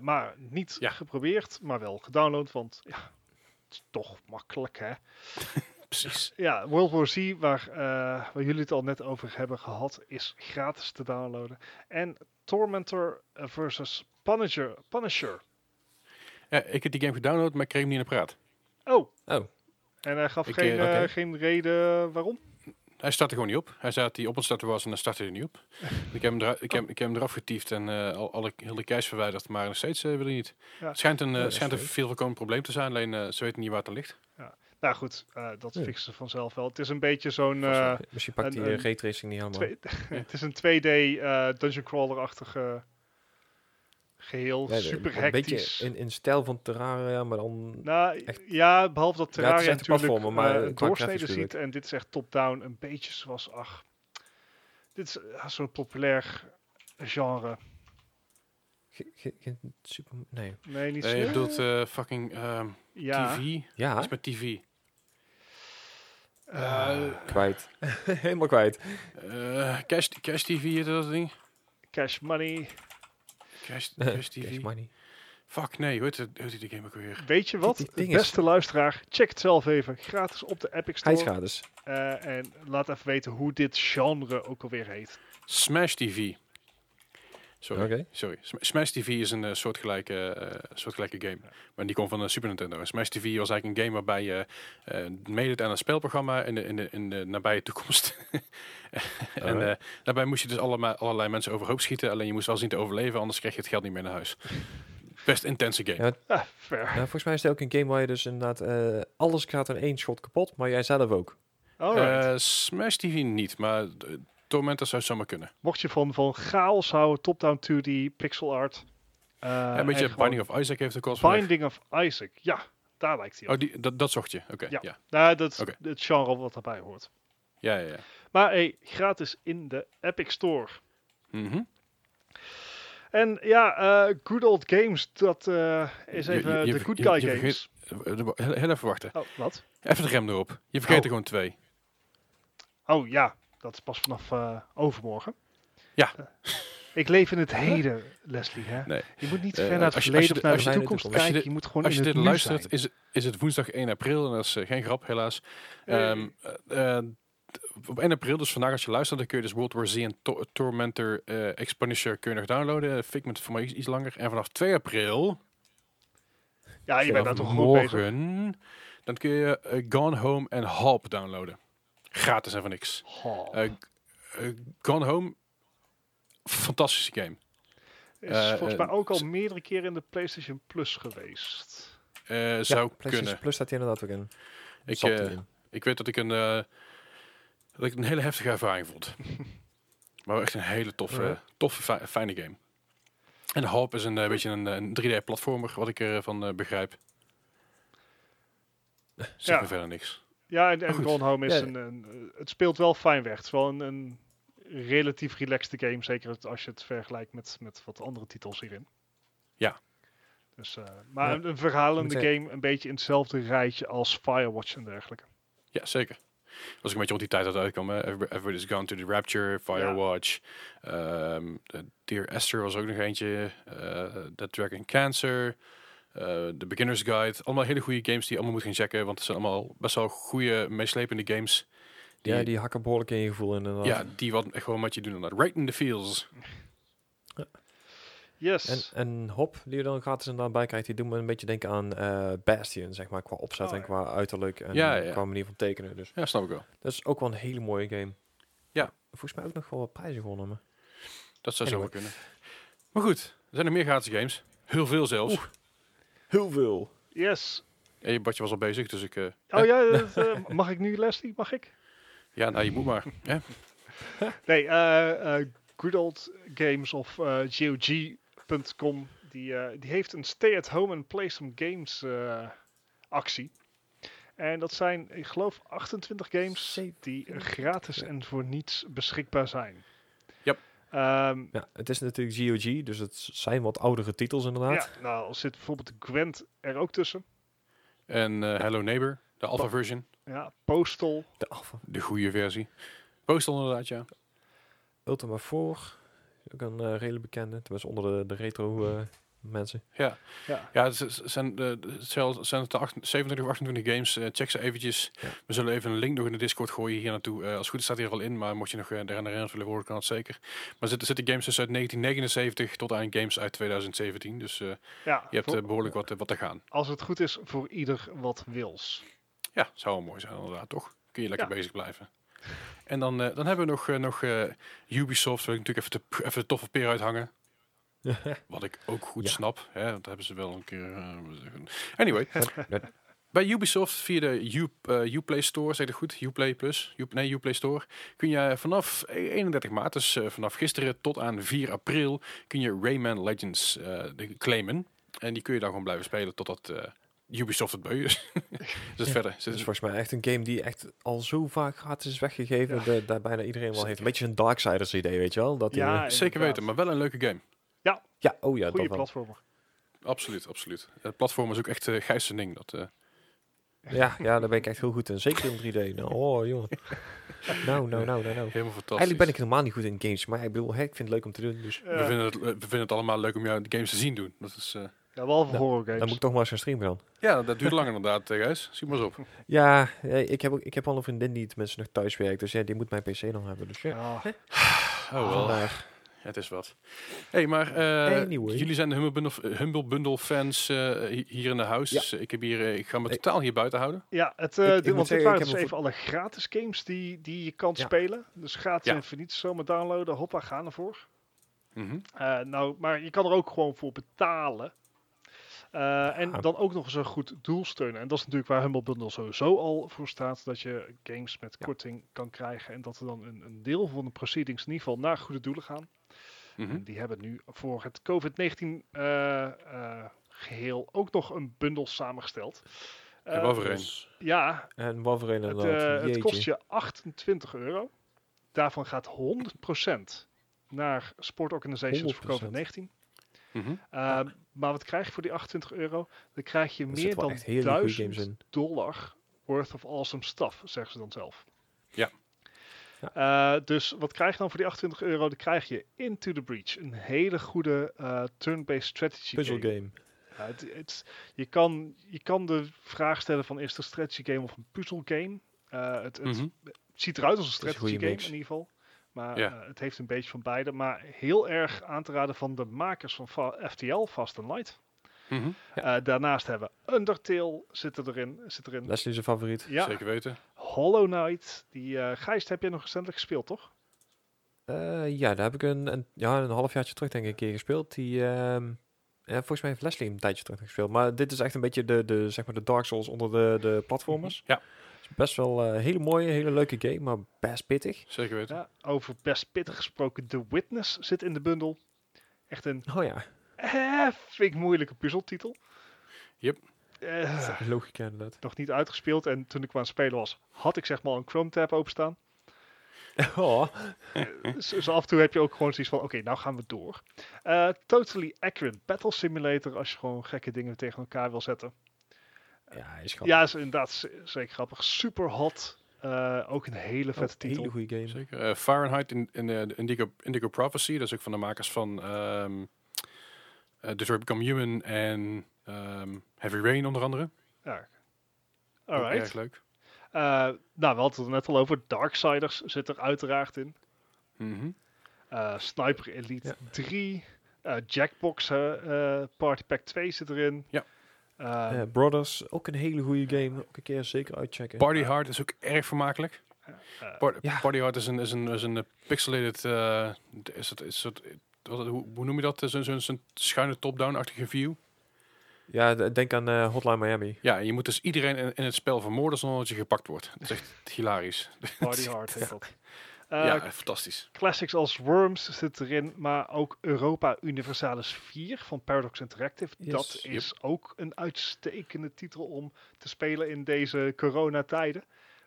Maar niet Ja. geprobeerd, maar wel gedownload. Want ja, het is toch makkelijk hè. [LAUGHS] Precies. Ja, World War Z, waar, waar jullie het al net over hebben gehad, is gratis te downloaden. En Tormentor versus Punisher. Punisher. Ja, ik heb die game gedownload, maar ik kreeg hem niet in de praat. Oh, Oh, en hij gaf Ik, geen, eh, eh, geen reden waarom? Hij startte gewoon niet op. Hij zei dat hij op het starten was en dan startte hij niet op. [LAUGHS] ik, heb hem eraf, ik, heb, ik heb hem eraf getiefd en eh, al, alle hele keis verwijderd, maar nog steeds eh, wil hij niet. Ja. Het schijnt een, Ja, schijnt een veel voorkomend probleem te zijn, alleen eh, ze weten niet waar het aan ligt. Nou goed, eh, dat Ja. fixen ze vanzelf wel. Het is een beetje zo'n... Eh, misschien pakt een- die uh, raytracing niet helemaal. twee- [LAUGHS] het is een 2D eh, dungeon crawler-achtige geheel. Ja, super Een hectisch. beetje in, in stijl van Terraria, maar dan... Nou, Echt- ja, behalve dat Ja, Terraria het is echt een natuurlijk maar eh, qua een doorsnede grafisch ziet. En dit is echt top-down, een beetje zoals, ach... Dit is eh, zo'n populair genre. ge- ge- geen super... Nee. Nee, niet Nee, je zo. bedoelt eh, fucking ehm, ja. TV? Ja, is met TV? eh, kwijt. [LAUGHS] helemaal kwijt. Eh, cash, cash TV dat ding? cash money. TV? Cash [LAUGHS] money. Fuck nee, hoe heet, heet die game ook weer? Weet je wat? Die- die ding is- Beste luisteraar, check het zelf even. Gratis op de Epic Hij is Store. gratis. Eh, en laat even weten hoe dit genre ook alweer heet. Smash TV. Sorry, Oké. sorry. Sm- Smash TV is een eh, soortgelijke, eh, soortgelijke game. Maar die komt van de Super Nintendo. En Smash TV was eigenlijk een game waarbij je eh meedeed aan een spelprogramma in de, in de, in de nabije toekomst. [LAUGHS] en eh, daarbij moest je dus allemaal, allerlei mensen overhoop schieten. Alleen je moest wel zien te overleven, anders kreeg je het geld niet meer naar huis. Best intense game. Ja, Ah, fair. Nou, volgens mij is het ook een game waar je dus inderdaad... eh, alles gaat in één shot kapot, maar jij zelf ook. Eh, Smash TV niet, maar eh, Tormentor zou zomaar kunnen. Mocht je van, van chaos houden, top-down 2D, pixel art. Ja, een beetje Binding of Isaac heeft van weg. Binding of Isaac. Ja, daar lijkt hij op. Oh, die, dat, dat zocht je. Oké, Ja. ja. Nou, dat is het genre wat daarbij hoort. Ja, ja, ja. Maar hey, gratis in de Epic Store. Mhm. En ja, eh, Good Old Games, dat eh, is even je- je de Good Guy je Games. De- heel even wachten. Oh, wat? Even de rem erop. Je vergeet Oh. er gewoon twee. Oh ja, dat is pas vanaf eh, overmorgen. Ja. Eh, ik leef in het heden, Leslie. Hè? Nee. Je moet niet Eh, ver naar het verleden je of naar de- toekomst je kijken. dit- Je moet gewoon Als je in dit luistert, zijn. is, is het woensdag 1 april. En dat is geen grap, helaas. Eh, Ehm, eh, eh, op 1 april, dus vandaag als je luistert, dan kun je dus World War Z en To- Tormentor uh, Expunisher kun je nog downloaden. Figment voor mij iets, langer. En vanaf 2 april, ja, je bent daar toch gewoon bezig. morgen, dan kun je Gone Home en Halp downloaden. Gratis en voor niks. Oh, Eh, eh, Gone Home, fantastische game. is eh, volgens mij ook al meerdere keren in de PlayStation Plus geweest. Eh, Ja, zou PlayStation kunnen. Plus staat hier inderdaad ook in. Ik, eh, ik weet dat ik een, eh, dat ik een hele heftige ervaring vond. [LAUGHS] maar echt een hele toffe, Ja. toffe fi- fijne game. En Halp is een beetje een, een 3D-platformer, wat ik ervan eh begrijp. Zeg Ja. me verder niks. Ja, en, en. Gone Home is Ja. een, een, Het speelt wel fijn weg. Het is wel een, een relatief relaxed game. Zeker als je het vergelijkt met, met wat andere titels hierin. Ja. Dus, eh, maar Ja. een, een verhalende game. Een beetje in hetzelfde rijtje als Firewatch en dergelijke. Ja, zeker. Was ik een beetje rond die tijd dat uitkwam. hè. Everybody's Gone to the Rapture, Firewatch. ehm, eh, Dear Esther was ook nog eentje. eh Dead Dragon Cancer. Eh, de Beginner's Guide. Allemaal hele goede games die je allemaal moet gaan checken. Want het zijn allemaal best wel goede, meeslepende games. Die, ja, die hakken behoorlijk in je gevoel inderdaad. ja, die wat, echt gewoon wat je doen. inderdaad. Right in the feels. Yes. En, en Hop, die je dan gratis inderdaad bij krijgt, die doet me een beetje denken aan eh, Bastion, zeg maar, qua opzet Oh, en ja. qua uiterlijk en Ja, ja. qua manier van tekenen. Dus Ja, snap ik wel. dat is ook wel een hele mooie game. Ja. Volgens mij ook nog wel wat prijzen gewonnen. Maar. Dat zou zo wel kunnen. Maar goed, er zijn er meer gratis games. Heel veel zelfs. Heel veel. yes. En je badje was al bezig, dus ik... eh, Oh ja, dat, eh, [LAUGHS] mag ik nu Leslie? Mag ik? ja, nou, je moet maar. hè? [LAUGHS] Nee, eh eh Good Old Games of eh, GOG.com die, eh, die heeft een Stay at Home and Play Some Games eh, actie. En dat zijn, ik geloof, 28 games die gratis en voor niets beschikbaar zijn. Ehm, Ja, het is natuurlijk GOG, dus het zijn wat oudere titels inderdaad. ja, nou er zit bijvoorbeeld de Gwent er ook tussen. En eh, Hello Neighbor, de alpha version. Ja, Postal. De Alpha. De goede versie. Postal inderdaad, ja. Ultima 4, ook een eh, redelijk bekende, tenminste onder de, de retro eh, mensen. Ja, Ja, ja het is- zijn, de, het zijn- zijn het de acht- 27 of 28 games. Eh, check ze eventjes. Ja. We zullen even een link nog in de Discord gooien hier naartoe. Eh, als het goed is staat hij er al in, maar mocht je nog uh, eraan herinnerd willen worden, kan het zeker. Maar er zitten, zitten games dus uit 1979 tot aan games uit 2017. Dus eh, ja je hebt eh, behoorlijk wat, eh, wat te gaan. als het goed is voor ieder wat wils. Ja, zou wel mooi zijn inderdaad, toch? Kun je lekker Ja. bezig blijven. En dan, eh, dan hebben we nog, eh, nog eh, Ubisoft, wil ik natuurlijk even de, even de toffe peer uithangen. [LAUGHS] Wat ik ook goed Ja. snap. Hè, dat hebben ze wel een keer. eh, anyway, [LAUGHS] bij Ubisoft via de U, eh, Uplay Store, zeg ik het goed? Uplay Plus, U, nee, Uplay Store, kun je vanaf 31 maart, dus eh, vanaf gisteren tot aan 4 april, kun je Rayman Legends eh, claimen. En die kun je dan gewoon blijven spelen totdat eh, Ubisoft het beu is. [LAUGHS] dus Ja. verder. Het is volgens mij echt een game die echt al zo vaak gratis is weggegeven, Ja. dat daar bijna iedereen wel heeft. Een beetje een Darksiders idee, weet je wel? Dat Ja, Zeker weten, maar wel een leuke game. Ja, oh ja, Goede dat wel. platformer. Absoluut, absoluut. Het platform is ook echt uh, Gijs zijn ding. Dat, eh, Ja, ja, daar ben ik echt heel goed in. Zeker in 3D. Nou, [LAUGHS] oh jongen. Nou, nou, nou, nou, nou. helemaal fantastisch. Eigenlijk ben ik helemaal niet goed in games, maar ik bedoel, ik vind het leuk om te doen. Dus We, vinden het, we vinden het allemaal leuk om jou de games te zien doen. Dat is, eh, ja, behalve Ja, horror dan moet ik toch maar eens gaan streamen dan. ja, dat duurt lang inderdaad, Gijs. Zie maar eens op. [LAUGHS] Ja, ik heb, ook, ik heb al een vriendin die tenminste nog thuis werkt, dus ja, die moet mijn PC dan hebben. Dus ja, Oh wel, vandaar. Het is wat. hey, maar eh, Anyway. jullie zijn de Humble Bundle, eh, Humble Bundle fans eh, hi- hier in de huis. Ja. Ik, heb hier, ik ga me Ik- totaal hier buiten houden. ja het, eh, Ik- ik dit, want dit zeggen, waren ik dus heb even alle gratis games die, die je kan Ja. spelen. Dus gratis Ja. en voor niets zomaar downloaden. Hoppa, gaan ervoor. Mhm. Eh, nou, maar je kan er ook gewoon voor betalen. Eh, en dan ook nog eens een goed doel steunen. En dat is natuurlijk waar Humble Bundle sowieso al voor staat. Dat je games met Ja. korting kan krijgen. En dat er dan een, een deel van de proceedings in ieder geval naar goede doelen gaan. Mhm. En die hebben nu voor het COVID-19 eh, eh, geheel ook nog een bundel samengesteld. Ja, Eh, voor. Dus- ja, En wat voor een het, het kost je 28 euro. Daarvan gaat 100% naar sportorganisations voor 100%. COVID-19. Mhm. Uh, Maar wat krijg je voor die 28 euro? Dan krijg je Er meer dan echt hele goede 1000 games in. dollar worth of awesome stuff, zeggen ze dan zelf. Ja. Eh, dus wat krijg je dan voor die 28 euro? Dan krijg je Into the Breach. Een hele goede eh, turn-based strategy Puzzle game. game. Ja, het, het- je, kan, je kan de vraag stellen van is het een strategy game of een puzzel game? Eh, het, het Mhm. ziet eruit als een is een strategy game mix. in ieder geval. Maar Ja. het heeft een beetje van beide. Maar heel erg aan te raden van de makers van Fa- FTL, Fast and Light. Mhm. Eh, daarnaast hebben we Undertale zit erin. Zit erin. Leslie zijn favoriet. Ja, Zeker weten. Hollow Knight. Die eh Gijs heb je nog recentelijk gespeeld, toch? Eh, ja, daar heb ik een, een, ja, een halfjaartje terug denk ik een keer gespeeld. Die, ehm, ja, volgens mij heeft Leslie een tijdje terug gespeeld. Maar dit is echt een beetje de, de, zeg maar de Dark Souls onder de, de platformers. Ja. Het is best wel een hele mooie, hele leuke game, maar best pittig. Zeker weten. Ja, over best pittig gesproken. The Witness zit in de bundel. Echt een Oh ja, moeilijke puzzeltitel. Yep. Eh, logica inderdaad. nog niet uitgespeeld. En toen ik aan het spelen was, had ik zeg maar een Chrome tab openstaan. [LAUGHS] oh. dus, af en toe heb je ook gewoon zoiets van, oké, nou gaan we door. Eh, totally Accurate Battle Simulator, als je gewoon gekke dingen tegen elkaar wil zetten. Ja, hij is grappig. Ja, is inderdaad zeker grappig. Super hot. Eh, ook een hele vette Ook titel. hele goede game. Zeker. Fahrenheit in, in eh, de Indigo, Indigo Prophecy. Dat is ook van de makers van ehm eh, Detroit Become Human en Ehm, Heavy Rain onder andere. Ja. Alright. Erg leuk. Eh, nou, we hadden het er net al over. Darksiders zit er uiteraard in. Mhm. Eh, Sniper Elite Ja. 3. eh, Jackbox Party Pack 2 zit erin. Ja. Eh, Eh, Brothers, ook een hele goede game. Ook een keer zeker uitchecken. Party Hard is ook erg vermakelijk. eh, Par- Ja. Party Hard is een, is een, is een pixelated... eh, is het, is het, wat, hoe, hoe noem je dat? Zo'n schuine top-down-achtige view. Ja, denk aan eh, Hotline Miami. Ja, je moet dus iedereen in, in het spel vermoorden zonder dat je gepakt wordt. Dat is echt [LAUGHS] hilarisch. Party [LAUGHS] Hard heet dat. Eh, ja, fantastisch. Classics als Worms zit erin, maar ook Europa Universalis 4 van Paradox Interactive. Yes. Dat is ook een uitstekende titel om te spelen in deze coronatijden.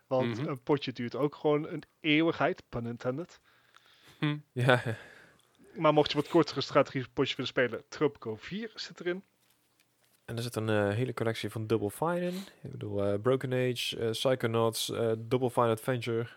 Want Mhm. een potje duurt ook gewoon een eeuwigheid, pun intended. Ja, Maar mocht je wat kortere strategische potjes willen spelen, Tropico 4 zit erin. En er zit een eh, hele collectie van Double Fine in. Ik bedoel, eh, Broken Age, eh, Psychonauts, Double Fine Adventure.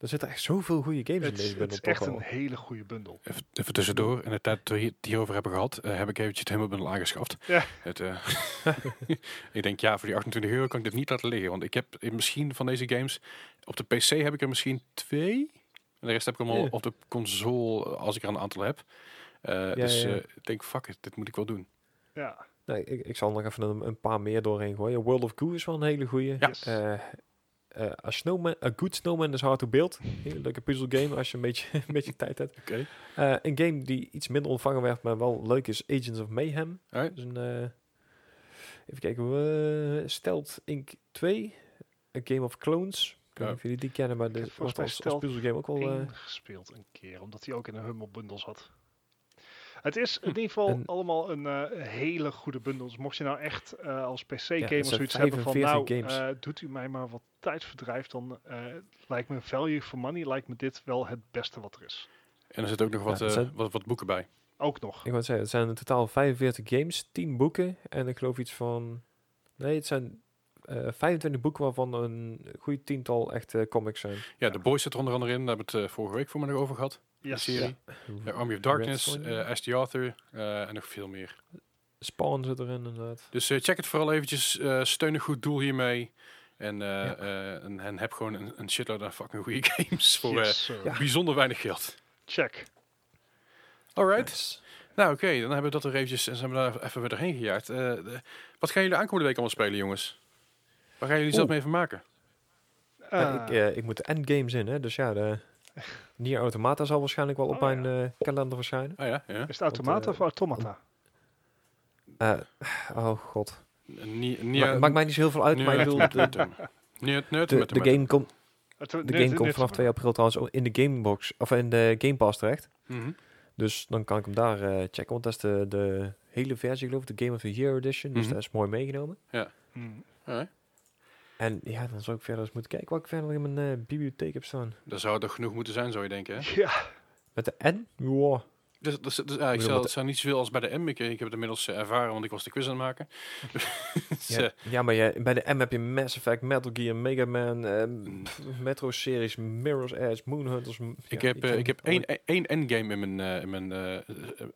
Er zitten echt zoveel goede games in Het, deze is- het bundel. is echt een hele goede bundel. Even, even tussendoor, in de tijd dat we het hierover hebben gehad, eh, heb ik eventjes het helemaal bundel aangeschaft. Ja. Het, eh, [LAUGHS] ik denk, ja, voor die 28 euro kan ik dit niet laten liggen. Want ik heb in misschien van deze games, op de PC heb ik er misschien twee. En de rest heb ik allemaal op de console, als ik er een aantal heb. Eh, dus ja. eh, ik denk, fuck it, dit moet ik wel doen. Ja, Nee, ik, ik zal nog even een, een paar meer doorheen gooien. World of Goo is wel een hele goede. Ja. Eh, eh, a, snowman, a Good Snowman is hard to build. Hele leuke puzzelgame als je een beetje, [LAUGHS] een beetje tijd hebt. Oké. Eh, een game die iets minder ontvangen werd, maar wel leuk is Agents of Mayhem. Dus een, eh, even kijken, uh, Stealth Inc. 2. A Game of Clones. Ik weet niet of jullie die kennen, maar dit wordt als, als puzzelgame ook wel... eh, gespeeld een keer, omdat hij ook in een Hummel bundel zat. Het is in ieder geval allemaal een eh, hele goede bundel. Dus mocht je nou echt eh, als PC-gamer zoiets hebben van, 45 nou, games. eh, doet u mij maar wat tijdverdrijf, dan eh, lijkt me value for money, lijkt me dit wel het beste wat er is. En er zitten ook nog wat, Ja, zijn- wat, wat boeken bij. Ook nog. Ik wou zeggen, het zijn in totaal 45 games, 10 boeken en ik geloof iets van... Nee, het zijn eh 25 boeken waarvan een goed tiental echte comics zijn. Ja, The Boys zit er onder andere in. Daar hebben we het vorige week voor me nog over gehad. Yes. de serie. Ja, Army of Darkness, eh Ash the Author eh, en nog veel meer. Spawn zit erin inderdaad. Dus eh, check het vooral eventjes. eh steun een goed doel hiermee. En, eh, Ja. eh, en, en heb gewoon een, een shitload aan fucking goede [LAUGHS] games voor Yes, ja. bijzonder weinig geld. Check. Alright. Nice. Nou oké, dan hebben we dat er eventjes en zijn we daar even weer doorheen gejaagd. Eh, de- wat gaan jullie aankomende week allemaal spelen jongens? Waar gaan jullie zelf mee vermaken? Ja, Eh, ik, eh, ik moet de endgames in, hè. Dus ja, de Nier Automata zal waarschijnlijk wel op Oh, mijn eh, kalender verschijnen. Ah ja, ja. is het automata eh, of automata? Eh, oh god. Nie- Ma- nie- maakt mij niet zo heel veel uit, maar ik bedoel, de, de, met de game komt Het- de game komt vanaf 2 april trouwens ook in de Gamebox, of in de Game Pass terecht. Mhm. Dus dan kan ik hem daar eh, checken, want dat is de, de hele versie geloof ik, de Game of the Year Edition. Dus Mhm. dat is mooi meegenomen. Hmm. Alright. En ja, dan zou ik verder eens moeten kijken wat ik verder in mijn eh, bibliotheek heb staan. Dat zou toch genoeg moeten zijn, zou je denken, hè? Ja, Met de N? Ja. Dus, dus, dus, ja, ik wat- het zou niet zoveel als bij de M. Ik, ik heb het inmiddels eh, ervaren, want ik was de quiz aan het maken. [LAUGHS] Dus, Ja, eh, ja, maar jij, bij de M heb je Mass Effect, Metal Gear, Mega Man, eh, Mm. pff, Metro Series, Mirror's Edge, Moonhunters. m- ik ja, heb, eh, ik heb één, één endgame in mijn, eh, in, mijn, eh, eh,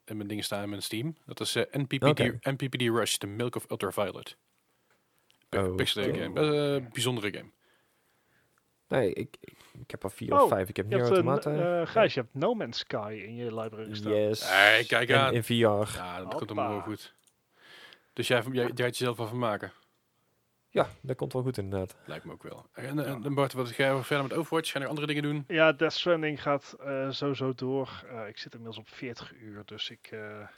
in mijn dingen staan, in mijn Steam. Dat is eh, NPPD. NPPD Rush, The Milk of Ultraviolet. P- Oh, game. Dat een bijzondere game. Nee, ik, ik, heb er vier Oh, of vijf. Ik heb je Nier hebt een, Automata. eh Gijs, je hebt No Man's Sky in je library staan. yes. Hey, kijk aan. in VR. Ja, dat komt allemaal goed. Dus jij, jij, jij het jezelf wel van maken. Ja, dat komt wel goed inderdaad. Lijkt me ook wel. En, en, en Bart, wat ga je verder met Overwatch? Ga je nog andere dingen doen? Ja, Death Stranding gaat eh, sowieso door. Eh, ik zit inmiddels op 40 uur, dus ik, eh,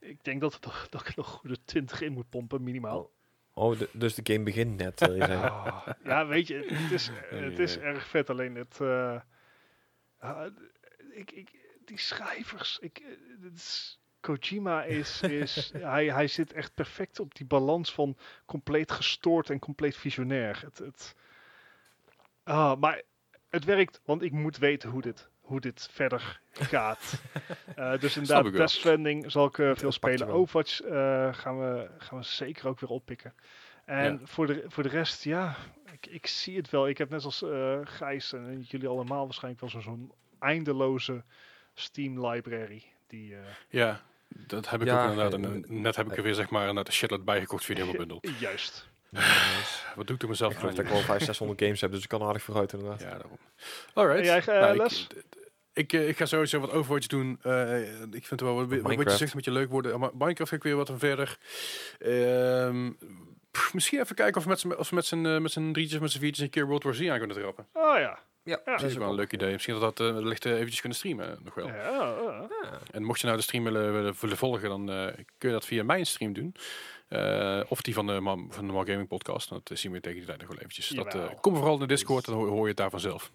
ik denk dat, het [LAUGHS] nog, dat ik er nog goede 20 in moet pompen, minimaal. Oh, de- dus de game begint net. Ah, [LAUGHS] ja, weet je, het is, [LAUGHS] het is erg vet, alleen het... eh, ah, ik, ik, die schrijvers, ik, eh, het is- Kojima is, is [LAUGHS] hij, hij zit echt perfect op die balans van compleet gestoord en compleet visionair. Het, het, ah, maar het werkt, want ik moet weten hoe dit, hoe dit verder gaat. [LAUGHS] Eh, dus inderdaad. Death Stranding zal ik eh, veel spelen. Overwatch eh, gaan, we, gaan we zeker ook weer oppikken. En Ja. voor, de, voor de rest, ja, ik, ik zie het wel. Ik heb net als eh Gijs en jullie allemaal waarschijnlijk wel zo- zo'n eindeloze Steam library. Die, eh, Ja, Dat heb ik Ja, ook inderdaad. En, net heb ik er weer zeg maar een shitload bijgekocht via de [LAUGHS] hele bundel. Juist. Wat doe ik er mezelf Ik geloof dat ik wel 500, 600 games heb, dus ik kan aardig vooruit inderdaad. Ja, daarom. Alright. Jij, eh, Nou, ik- Les? Ik, ik, ik ga sowieso wat Overwatch doen. Eh, ik vind het wel wat, wat je Minecraft. zegt een beetje leuk worden. Maar Minecraft ga ik weer wat aan verder. Ehm, pff, misschien even kijken of we met z'n- of we met z'n eh, met z'n drietjes, met z'n viertjes een keer World War Z aan kunnen trappen. Oh ja. Ja, Ja. Dat is wel een leuk idee. Misschien dat dat eh, wellicht eh, eventjes kunnen streamen eh, nog wel. Ja, ja. En mocht je nou de stream willen, willen, volgen, dan eh, kun je dat via mijn stream doen. Eh, of die van de, van de Mal Gaming Podcast. Dat zien we tegen die tijd nog wel eventjes. Dat, eh, kom vooral in de Discord, dan hoor, je het daar vanzelf.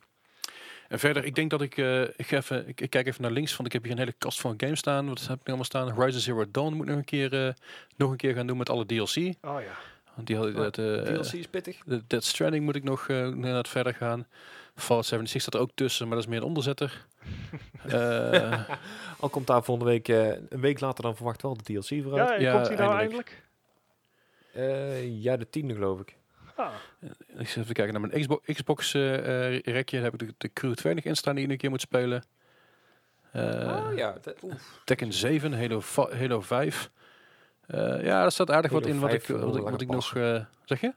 En verder, ik denk dat ik, eh, ik, even, ik, ik kijk even naar links, want ik heb hier een hele kast van games staan. Wat heb ik nu allemaal staan? Horizon Zero Dawn moet nog een keer, nog een keer gaan doen met alle DLC. Oh ja. Want die had dat, eh, DLC is pittig. de Dead Stranding moet ik nog eh, inderdaad verder gaan. Fallout 76 staat er ook tussen, maar dat is meer een onderzetter. [LAUGHS] Al komt daar volgende week, een week later dan verwacht wel de DLC vooruit. Ja, Ja, komt hij nou eindelijk. eindelijk? Eh, ja, de tiende geloof ik. Ah, Ik zit even kijken naar mijn Xbox, Xbox eh, eh, rekje. Daar heb ik de, de Crew 2 nog in staan die je een keer moet spelen. Eh oh ja, oeh. Tekken 7, Halo, Halo 5. Eh, ja, er staat aardig wat in wat 5 ik, wat ik, wat ik nog... zeg je?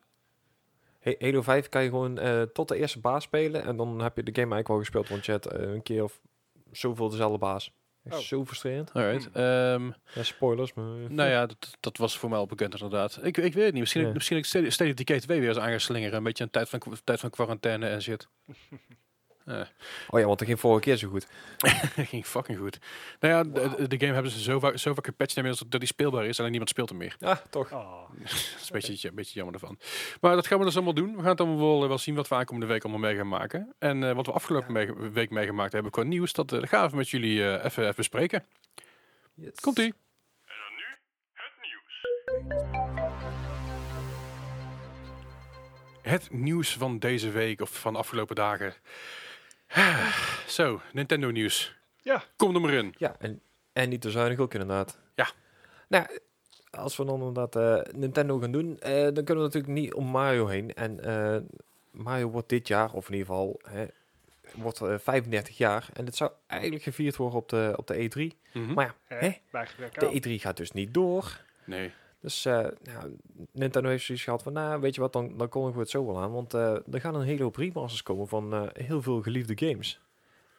Hey, Halo 5 kan je gewoon eh, tot de eerste baas spelen en dan heb je de game eigenlijk wel gespeeld, want je hebt een keer of zoveel dezelfde baas. Echt Oh. zo frustrerend. Alright. ehm, Ja, spoilers, maar... nou ja, dat, dat was voor mij al bekend inderdaad. Ik, ik weet het niet. Misschien, Ja. misschien ik State State of Decay 2 weer eens aan ga slingeren. Een beetje een tijd van, tijd van quarantaine en shit. [LAUGHS] Eh, Oh ja, want dat ging vorige keer zo goed. [LAUGHS] ging fucking goed. Nou ja, de, de game hebben ze zo, vaak- zo vaak gepatcht inmiddels dat die speelbaar is. Alleen niemand speelt hem meer. Ja, toch. oh. [LAUGHS] dat is een beetje, een beetje jammer ervan. Maar dat gaan we dus allemaal doen. We gaan het allemaal wel, wel zien wat we aankomende week allemaal mee gaan maken. En eh, wat we afgelopen mee- week meegemaakt hebben qua nieuws, dat eh, dat gaan we met jullie eh, even, even bespreken. Yes. Komt-ie. Het nieuws van deze week of van de afgelopen dagen. [SIGHS] Zo, Nintendo nieuws. Ja. Kom er maar in. Ja, en, en niet te zuinig ook inderdaad. Ja. Nou, als we dan inderdaad eh, Nintendo gaan doen, eh, dan kunnen we natuurlijk niet om Mario heen. En eh, Mario wordt dit jaar, of in ieder geval, hè, wordt eh, 35 jaar. En het zou eigenlijk gevierd worden op de, op de E3. Mhm. Maar ja, Hè? De E3 gaat dus niet door. Nee. Dus eh, nou, Nintendo heeft zoiets gehad van, nou, weet je wat, dan, dan kondigen we het zo wel aan. Want eh, er gaan een hele hoop remasters komen van eh, heel veel geliefde games.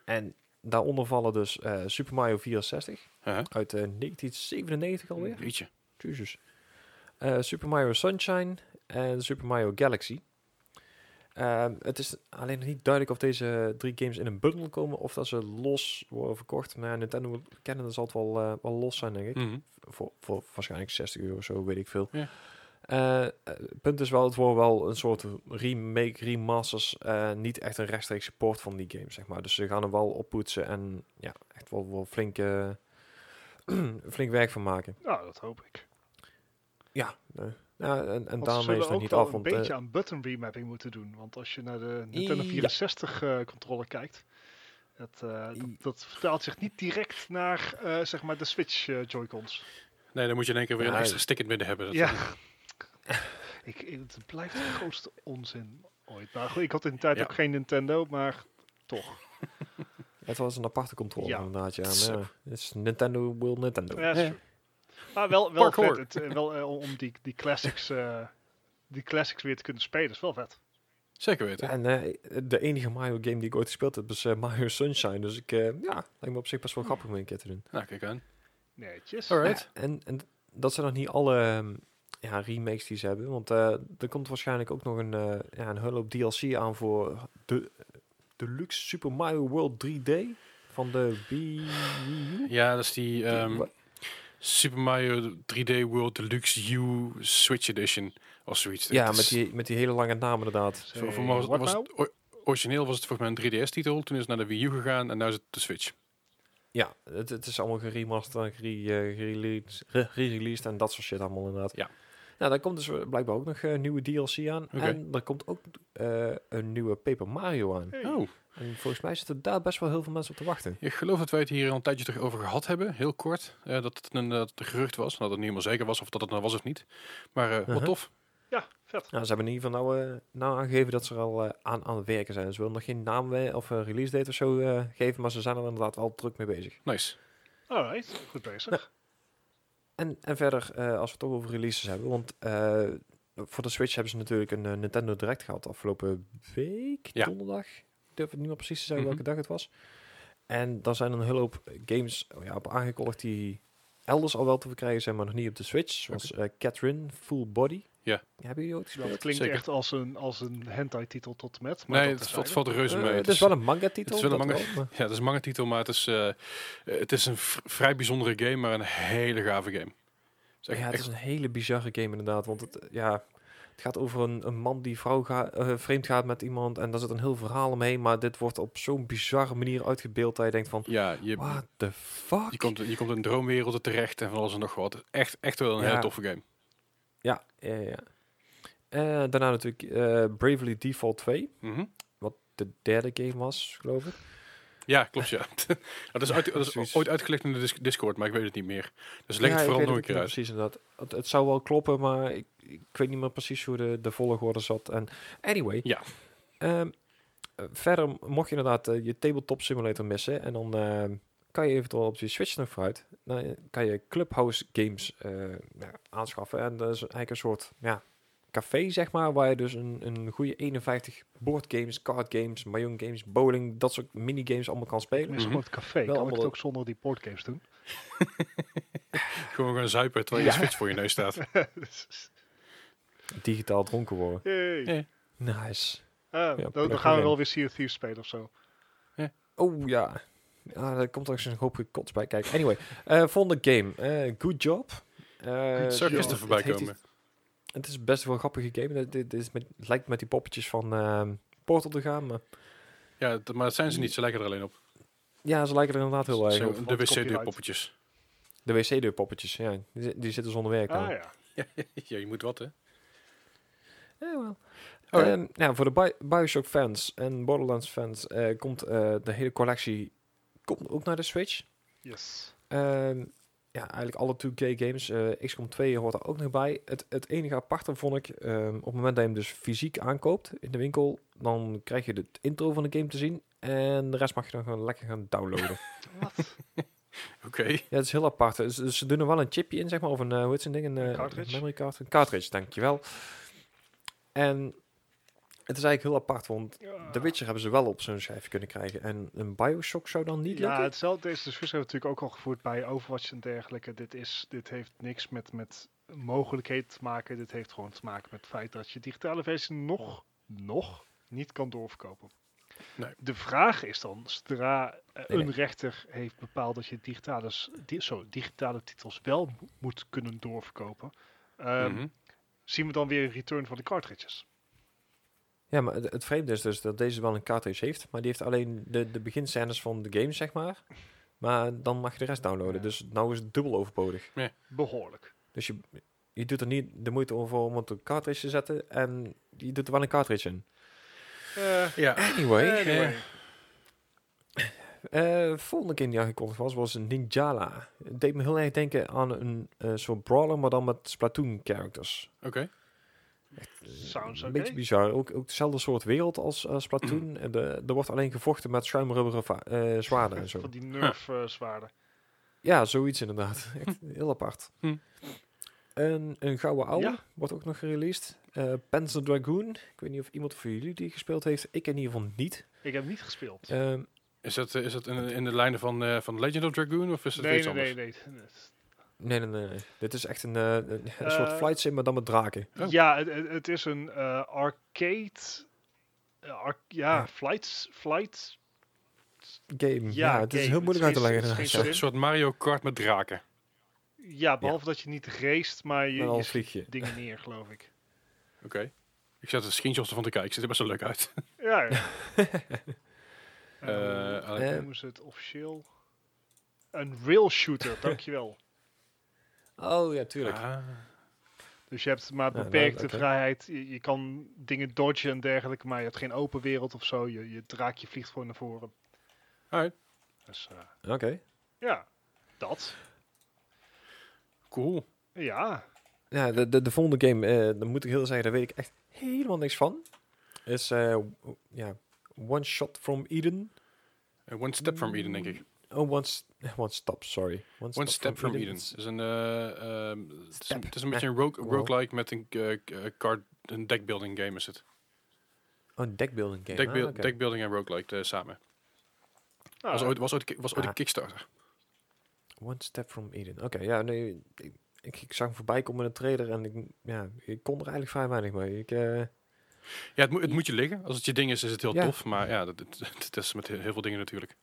En daaronder vallen dus Super Mario 64 Uh-huh. uit eh, 1997 alweer. Jeetje. Jezus. Super Mario Sunshine en Super Mario Galaxy. Ehm, het is alleen nog niet duidelijk of deze drie games in een bundle komen of dat ze los worden verkocht. Maar Nintendo kennen zal het wel, eh, wel los zijn, denk ik. Mhm. Voor, voor waarschijnlijk 60 euro of zo, weet ik veel. Ja. Eh, eh, het punt is wel, het wordt wel een soort remake, remasters, eh, niet echt een rechtstreeks support van die game, zeg maar. Dus ze gaan er wel oppoetsen en ja, echt wel, wel flink, [CLEARS THROAT] flink werk van maken. Nou, dat hoop ik. Ja, eh, ja en, en ze daarmee is het niet wel af, een eh, beetje aan button remapping moeten doen. Want als je naar de Nintendo Ja. 64 eh, controller kijkt, het, eh, dat, dat vertaalt zich niet direct naar eh, zeg maar de Switch Joy-Cons. Nee, dan moet je in één keer weer een Ja, extra stick in het midden hebben. Dat Ja. [LAUGHS] ik, het blijft de grootste onzin ooit. Maar goed, ik had in de tijd Ja. ook geen Nintendo, maar toch. het was een aparte controle Ja. inderdaad. Ja, maar Zo. ja, het is Nintendo will Nintendo. Ja, is Ja. true. Maar wel, wel Parkour. vet. Het, eh, wel, eh, om die, die, classics, eh, die classics weer te kunnen spelen is wel vet. Zeker weten. En eh, de enige Mario game die ik ooit gespeeld heb is eh, Mario Sunshine. Dus ik, eh, ja, lijkt me op zich best wel grappig om een keer te doen. Nou, kijk aan. Netjes. Alright. Ja, en, en dat zijn nog niet alle ehm, ja, remakes die ze hebben. Want eh, er komt waarschijnlijk ook nog een, eh ja, een hele hoop DLC aan voor de Deluxe Super Mario World 3D van de Wii. Ja, dat is die ehm, wa- Super Mario 3D World Deluxe U Switch Edition of zoiets. ja, met die, met die hele lange naam inderdaad. Voor mij was, het, o- origineel was het volgens mij een 3DS-titel. Toen is het naar de Wii U gegaan en nu is het de Switch. Ja, het, het is allemaal geremasterd, eh, gereleased, en dat soort shit allemaal inderdaad. Ja. Nou, daar komt dus blijkbaar ook nog een nieuwe DLC aan. En er komt ook eh, een nieuwe Paper Mario aan. Hey. Oh, En volgens mij zitten daar best wel heel veel mensen op te wachten. ik geloof dat wij het hier al een tijdje terug over gehad hebben. Heel kort. eh, dat het een, dat het gerucht was. Dat het niet helemaal zeker was of dat het nou was of niet. Maar eh, wat Uh-huh. tof. Ja, vet. Nou, ze hebben in ieder geval nou, eh, nou aangegeven dat ze er al aan, aan het werken zijn. Ze willen nog geen naam of release date of zo eh, geven, maar ze zijn er inderdaad wel druk mee bezig. Nice. Alright, goed bezig. En, en verder, eh, als we het toch over releases hebben, want eh, voor de Switch hebben ze natuurlijk een Nintendo Direct gehad afgelopen week, Ja. donderdag. Ik durf het niet meer precies te zeggen Mhm. welke dag het was. En daar zijn een hele hoop games oh ja, op aangekondigd die elders al wel te verkrijgen zijn, maar nog niet op de Switch. Zoals eh, Catherine Full Body. Ja. Hebben jullie ooit gespeeld? Dat klinkt Zeker. echt als een, als een hentai-titel tot en met. Maar Nee, dat valt, valt reuze Eh, mee. het is wel een manga-titel. het is wel een dat manga- wel, [LAUGHS] Ja, het is een manga titel, maar het is, eh, het is een vrij bijzondere game, maar een hele gave game. Het is echt, ja, het echt- is een hele bizarre game inderdaad. Want het, ja, het gaat over een, een man die vrouw eh, vreemd gaat met iemand. En daar zit een heel verhaal omheen. Maar dit wordt op zo'n bizarre manier uitgebeeld dat je denkt van... ja, je, What the fuck? je, komt, je komt in droomwerelden terecht en van alles en nog wat. Echt, echt wel een Ja. hele toffe game. Ja, ja, ja. Eh, daarna natuurlijk eh, Bravely Default 2. Mhm. Wat de derde game was, geloof ik. Ja, klopt ja. [LAUGHS] dat is, uit, dat is Zoiets. ooit uitgelegd in de dis- Discord, maar ik weet het niet meer. Dus leg Ja, het vooral nog een keer uit. Precies inderdaad. Het, het zou wel kloppen, maar ik, ik weet niet meer precies hoe de, de volgorde zat. En anyway. Ja. Ehm, eh, verder, mocht je inderdaad eh, je tabletop simulator missen en dan ehm, kan je eventueel op je Switch nog vooruit, dan kan je Clubhouse games eh, ja, aanschaffen. En dat is eigenlijk een soort ja, café, zeg maar, waar je dus een, een goede 51 boardgames, card games, mahjong games, bowling, dat soort minigames allemaal kan spelen. Het is Mhm. gewoon het café. Wel kan ik allemaal het ook zonder die boardgames doen? [LAUGHS] Gewoon gaan zuipen terwijl je Ja. Switch voor je neus staat. [LAUGHS] Digitaal dronken worden. Yay. Ja. Nice. Ah, dan, gaan we wel weer Sea of Thieves spelen of zo. Oh ja. Ja, daar komt ook zo'n hoop gekots bij. Kijk, anyway. eh volgende game. Eh, good job. Eh, Ik zag ja, gisteren voorbij komen. Het is best wel een grappige game. Dit, dit is met, het lijkt met die poppetjes van ehm, Portal te gaan. Maar Ja, maar dat zijn ze niet. Ze lijken er alleen op. ja, ze lijken er inderdaad heel erg op. de want wc-deur copyright. poppetjes. De wc-deur poppetjes, ja. Die, zi- die zitten zonder werk Ah ja. [LAUGHS] ja, je moet wat hè. Ja, wel. Oh. Ehm, ja, voor de Bi- Bioshock fans en Borderlands fans eh, komt eh, de hele collectie komt ook naar de Switch. Yes. Ehm, ja, eigenlijk alle 2K games. eh XCOM 2 hoort er ook nog bij. Het, het enige aparte vond ik, ehm, op het moment dat je hem dus fysiek aankoopt in de winkel, dan krijg je de intro van de game te zien. En de rest mag je dan gewoon lekker gaan downloaden. [LAUGHS] Wat? Oké. ja, het is heel apart. Dus, dus ze doen er wel een chipje in, zeg maar, of een, eh, hoe heet zo'n ding? Een, eh, cartridge? memory card. Een cartridge, dankjewel. En het is eigenlijk heel apart, want The Witcher hebben ze wel op zo'n schijfje kunnen krijgen. En een Bioshock zou dan niet Ja, lukken? hetzelfde. Deze discussie hebben we natuurlijk ook al gevoerd bij Overwatch en dergelijke. Dit, is, dit heeft niks met, met mogelijkheden te maken. Dit heeft gewoon te maken met het feit dat je digitale versie nog, nog niet kan doorverkopen. Nee. De vraag is dan, zodra eh, Nee, een nee. rechter heeft bepaald dat je digitale, di zo, digitale titels wel mo- moet kunnen doorverkopen, ehm, Mhm. zien we dan weer een return van de cartridges. Ja, maar het, het vreemde is dus dat deze wel een cartridge heeft, maar die heeft alleen de, de beginscènes van de game, zeg maar. Maar dan mag je de rest downloaden. Ja. Dus nou is het dubbel overbodig. Behoorlijk. Dus je, je doet er niet de moeite over om het op een cartridge te zetten en je doet er wel een cartridge in. Eh, Ja. Anyway, anyway. eh volgende game die aangekondigd was, was een Ninjala. Het deed me heel erg denken aan een eh, soort brawler, maar dan met Splatoon characters. Oké. Sounds Een oké. beetje bizar. Ook, ook dezelfde soort wereld als eh, Splatoon. En de, er wordt alleen gevochten met schuimrubberen va- eh, [LAUGHS] zwaarden en zo. Van die nerf eh, zwaarden. Ja, zoiets inderdaad. [LAUGHS] Echt heel apart. [LAUGHS] Hm. En een gouden oude Ja. wordt ook nog gereleased. Eh Panzer Dragoon. Ik weet niet of iemand van jullie die gespeeld heeft. Ik in ieder geval niet. Ik heb niet gespeeld. Ehm, Is dat, eh, is dat in, in de lijnen van, eh, van Legend of Dragoon of is dat Nee, iets nee, anders? nee, nee. nee, nee, nee, nee. Dit is echt een, eh, een, een soort Eh, flight sim, maar dan met draken. Oh. Ja, het, is een eh, arcade. eh, ar- ja, Ja. flights. Flight. Game. Ja, Ja, het is heel moeilijk uit te leggen. is Een soort Mario Kart met draken. Ja, behalve dat je niet raced, maar je, al je vlieg schiet je. dingen neer, geloof ik. Oké. Ik zet de screenshots ervan te kijken. Ziet er best wel leuk uit. Ja, ja. [LAUGHS] Eh, Eh, Alex. hoe Eh, noemen ze het officieel? Een rail shooter, dankjewel. Oh ja, tuurlijk. Ah. Dus je hebt maar Ja, beperkte nou, vrijheid. Je, je kan dingen dodgen en dergelijke, maar je hebt geen open wereld of zo. Je, je draakje vliegt gewoon naar voren. Alright. Dus eh, Oké. ja, dat. Cool. Ja, Ja, de, de, de volgende game, eh dan moet ik heel zeggen, daar weet ik echt helemaal niks van. Is, eh, ja, One Shot from Eden. One step from Eden, denk ik. Oh, one, [LAUGHS] one stop, sorry. One Step from Eden. Het is een, eh, ehm, het is een- Step. het is een beetje een rogue, Wow. roguelike met een, eh, eh, card, een deckbuilding game is het. Oh, een deckbuilding game. Deckbuil- ah. Deckbuilding en roguelike eh, samen. Nou, was ooit, was ooit, was ooit Ah. een Kickstarter. One step from Eden. Oké, ja, nee, ik, ik, ik zag hem voorbij komen in de trailer en ik, ja, ik kon er eigenlijk vrij weinig mee. Ik, eh, Ja, het, moet het moet je liggen. Als het je ding is, is het heel Ja. tof. Maar ja, dat, dat, dat [LAUGHS] is met heel veel dingen natuurlijk.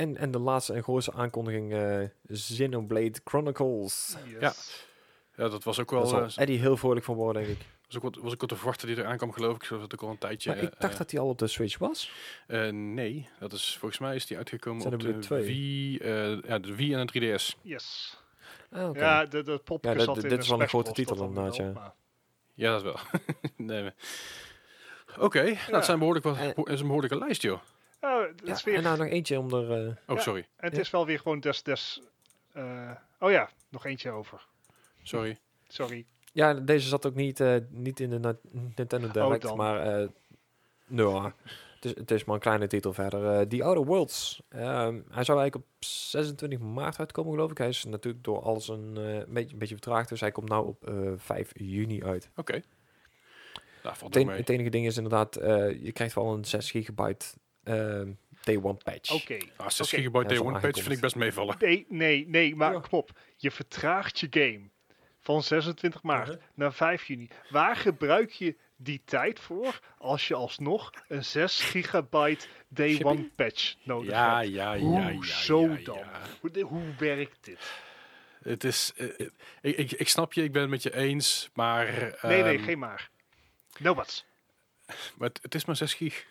En, en de laatste en grootste aankondiging, eh Xenoblade Chronicles. yes. ja. Ja, dat was ook Daar wel, zal eh, Eddie heel vrolijk van worden, denk ik. was ook, wat, was ook wat te verwachten die eraan kwam, geloof ik. Zoals het ook al een tijdje. maar ik dacht eh, dat hij al op de Switch was. eh, nee, dat is volgens mij is die uitgekomen Zijn op er de twee? Wii, eh, ja, de Wii en de 3DS. Yes. Ah, oké. Ja, de, de Ja, dit- zat dit in is de wel een grote dat titel dan inderdaad, ja. maar- Ja, dat wel. [LAUGHS] nee, Oké, nou, het zijn behoorlijk wat, is een behoorlijke lijst, joh. Oh, het Ja, is weer, en nou nog eentje om er... eh, Oh, Ja. sorry. en het ja. is wel weer gewoon des... des eh, oh ja, nog eentje over. Sorry. Sorry. ja, deze zat ook niet, eh, niet in de Na- Nintendo Direct, dan. maar... eh nou, het, is, het is maar een kleine titel verder. Eh The Outer Worlds. Ehm, hij zou eigenlijk op 26 maart uitkomen, geloof ik. Hij is natuurlijk door alles een, eh, beetje, een beetje vertraagd, dus hij komt nou op eh 5 juni uit. Oké. Nou, Het, en- het enige ding is inderdaad, eh, je krijgt wel een 6 gigabyte day one patch. Oké. Ah, 6 Oké. gigabyte Ja, day one patch vind ik best meevallen. Nee, nee, nee, maar Ja. kom op. Je vertraagt je game van 26 maart naar 5 juni. Waar gebruik je die tijd voor als je alsnog een 6 gigabyte day Shipping? one patch nodig Ja, hebt? ja, ja, Hoe ja, ja. zo ja. dan? Hoe, hoe werkt dit? Het is... eh, eh, ik, ik, ik snap je, ik ben het met je eens, maar... nee, nee, ehm, geen maar. No buts. Maar het, het is maar 6 gig.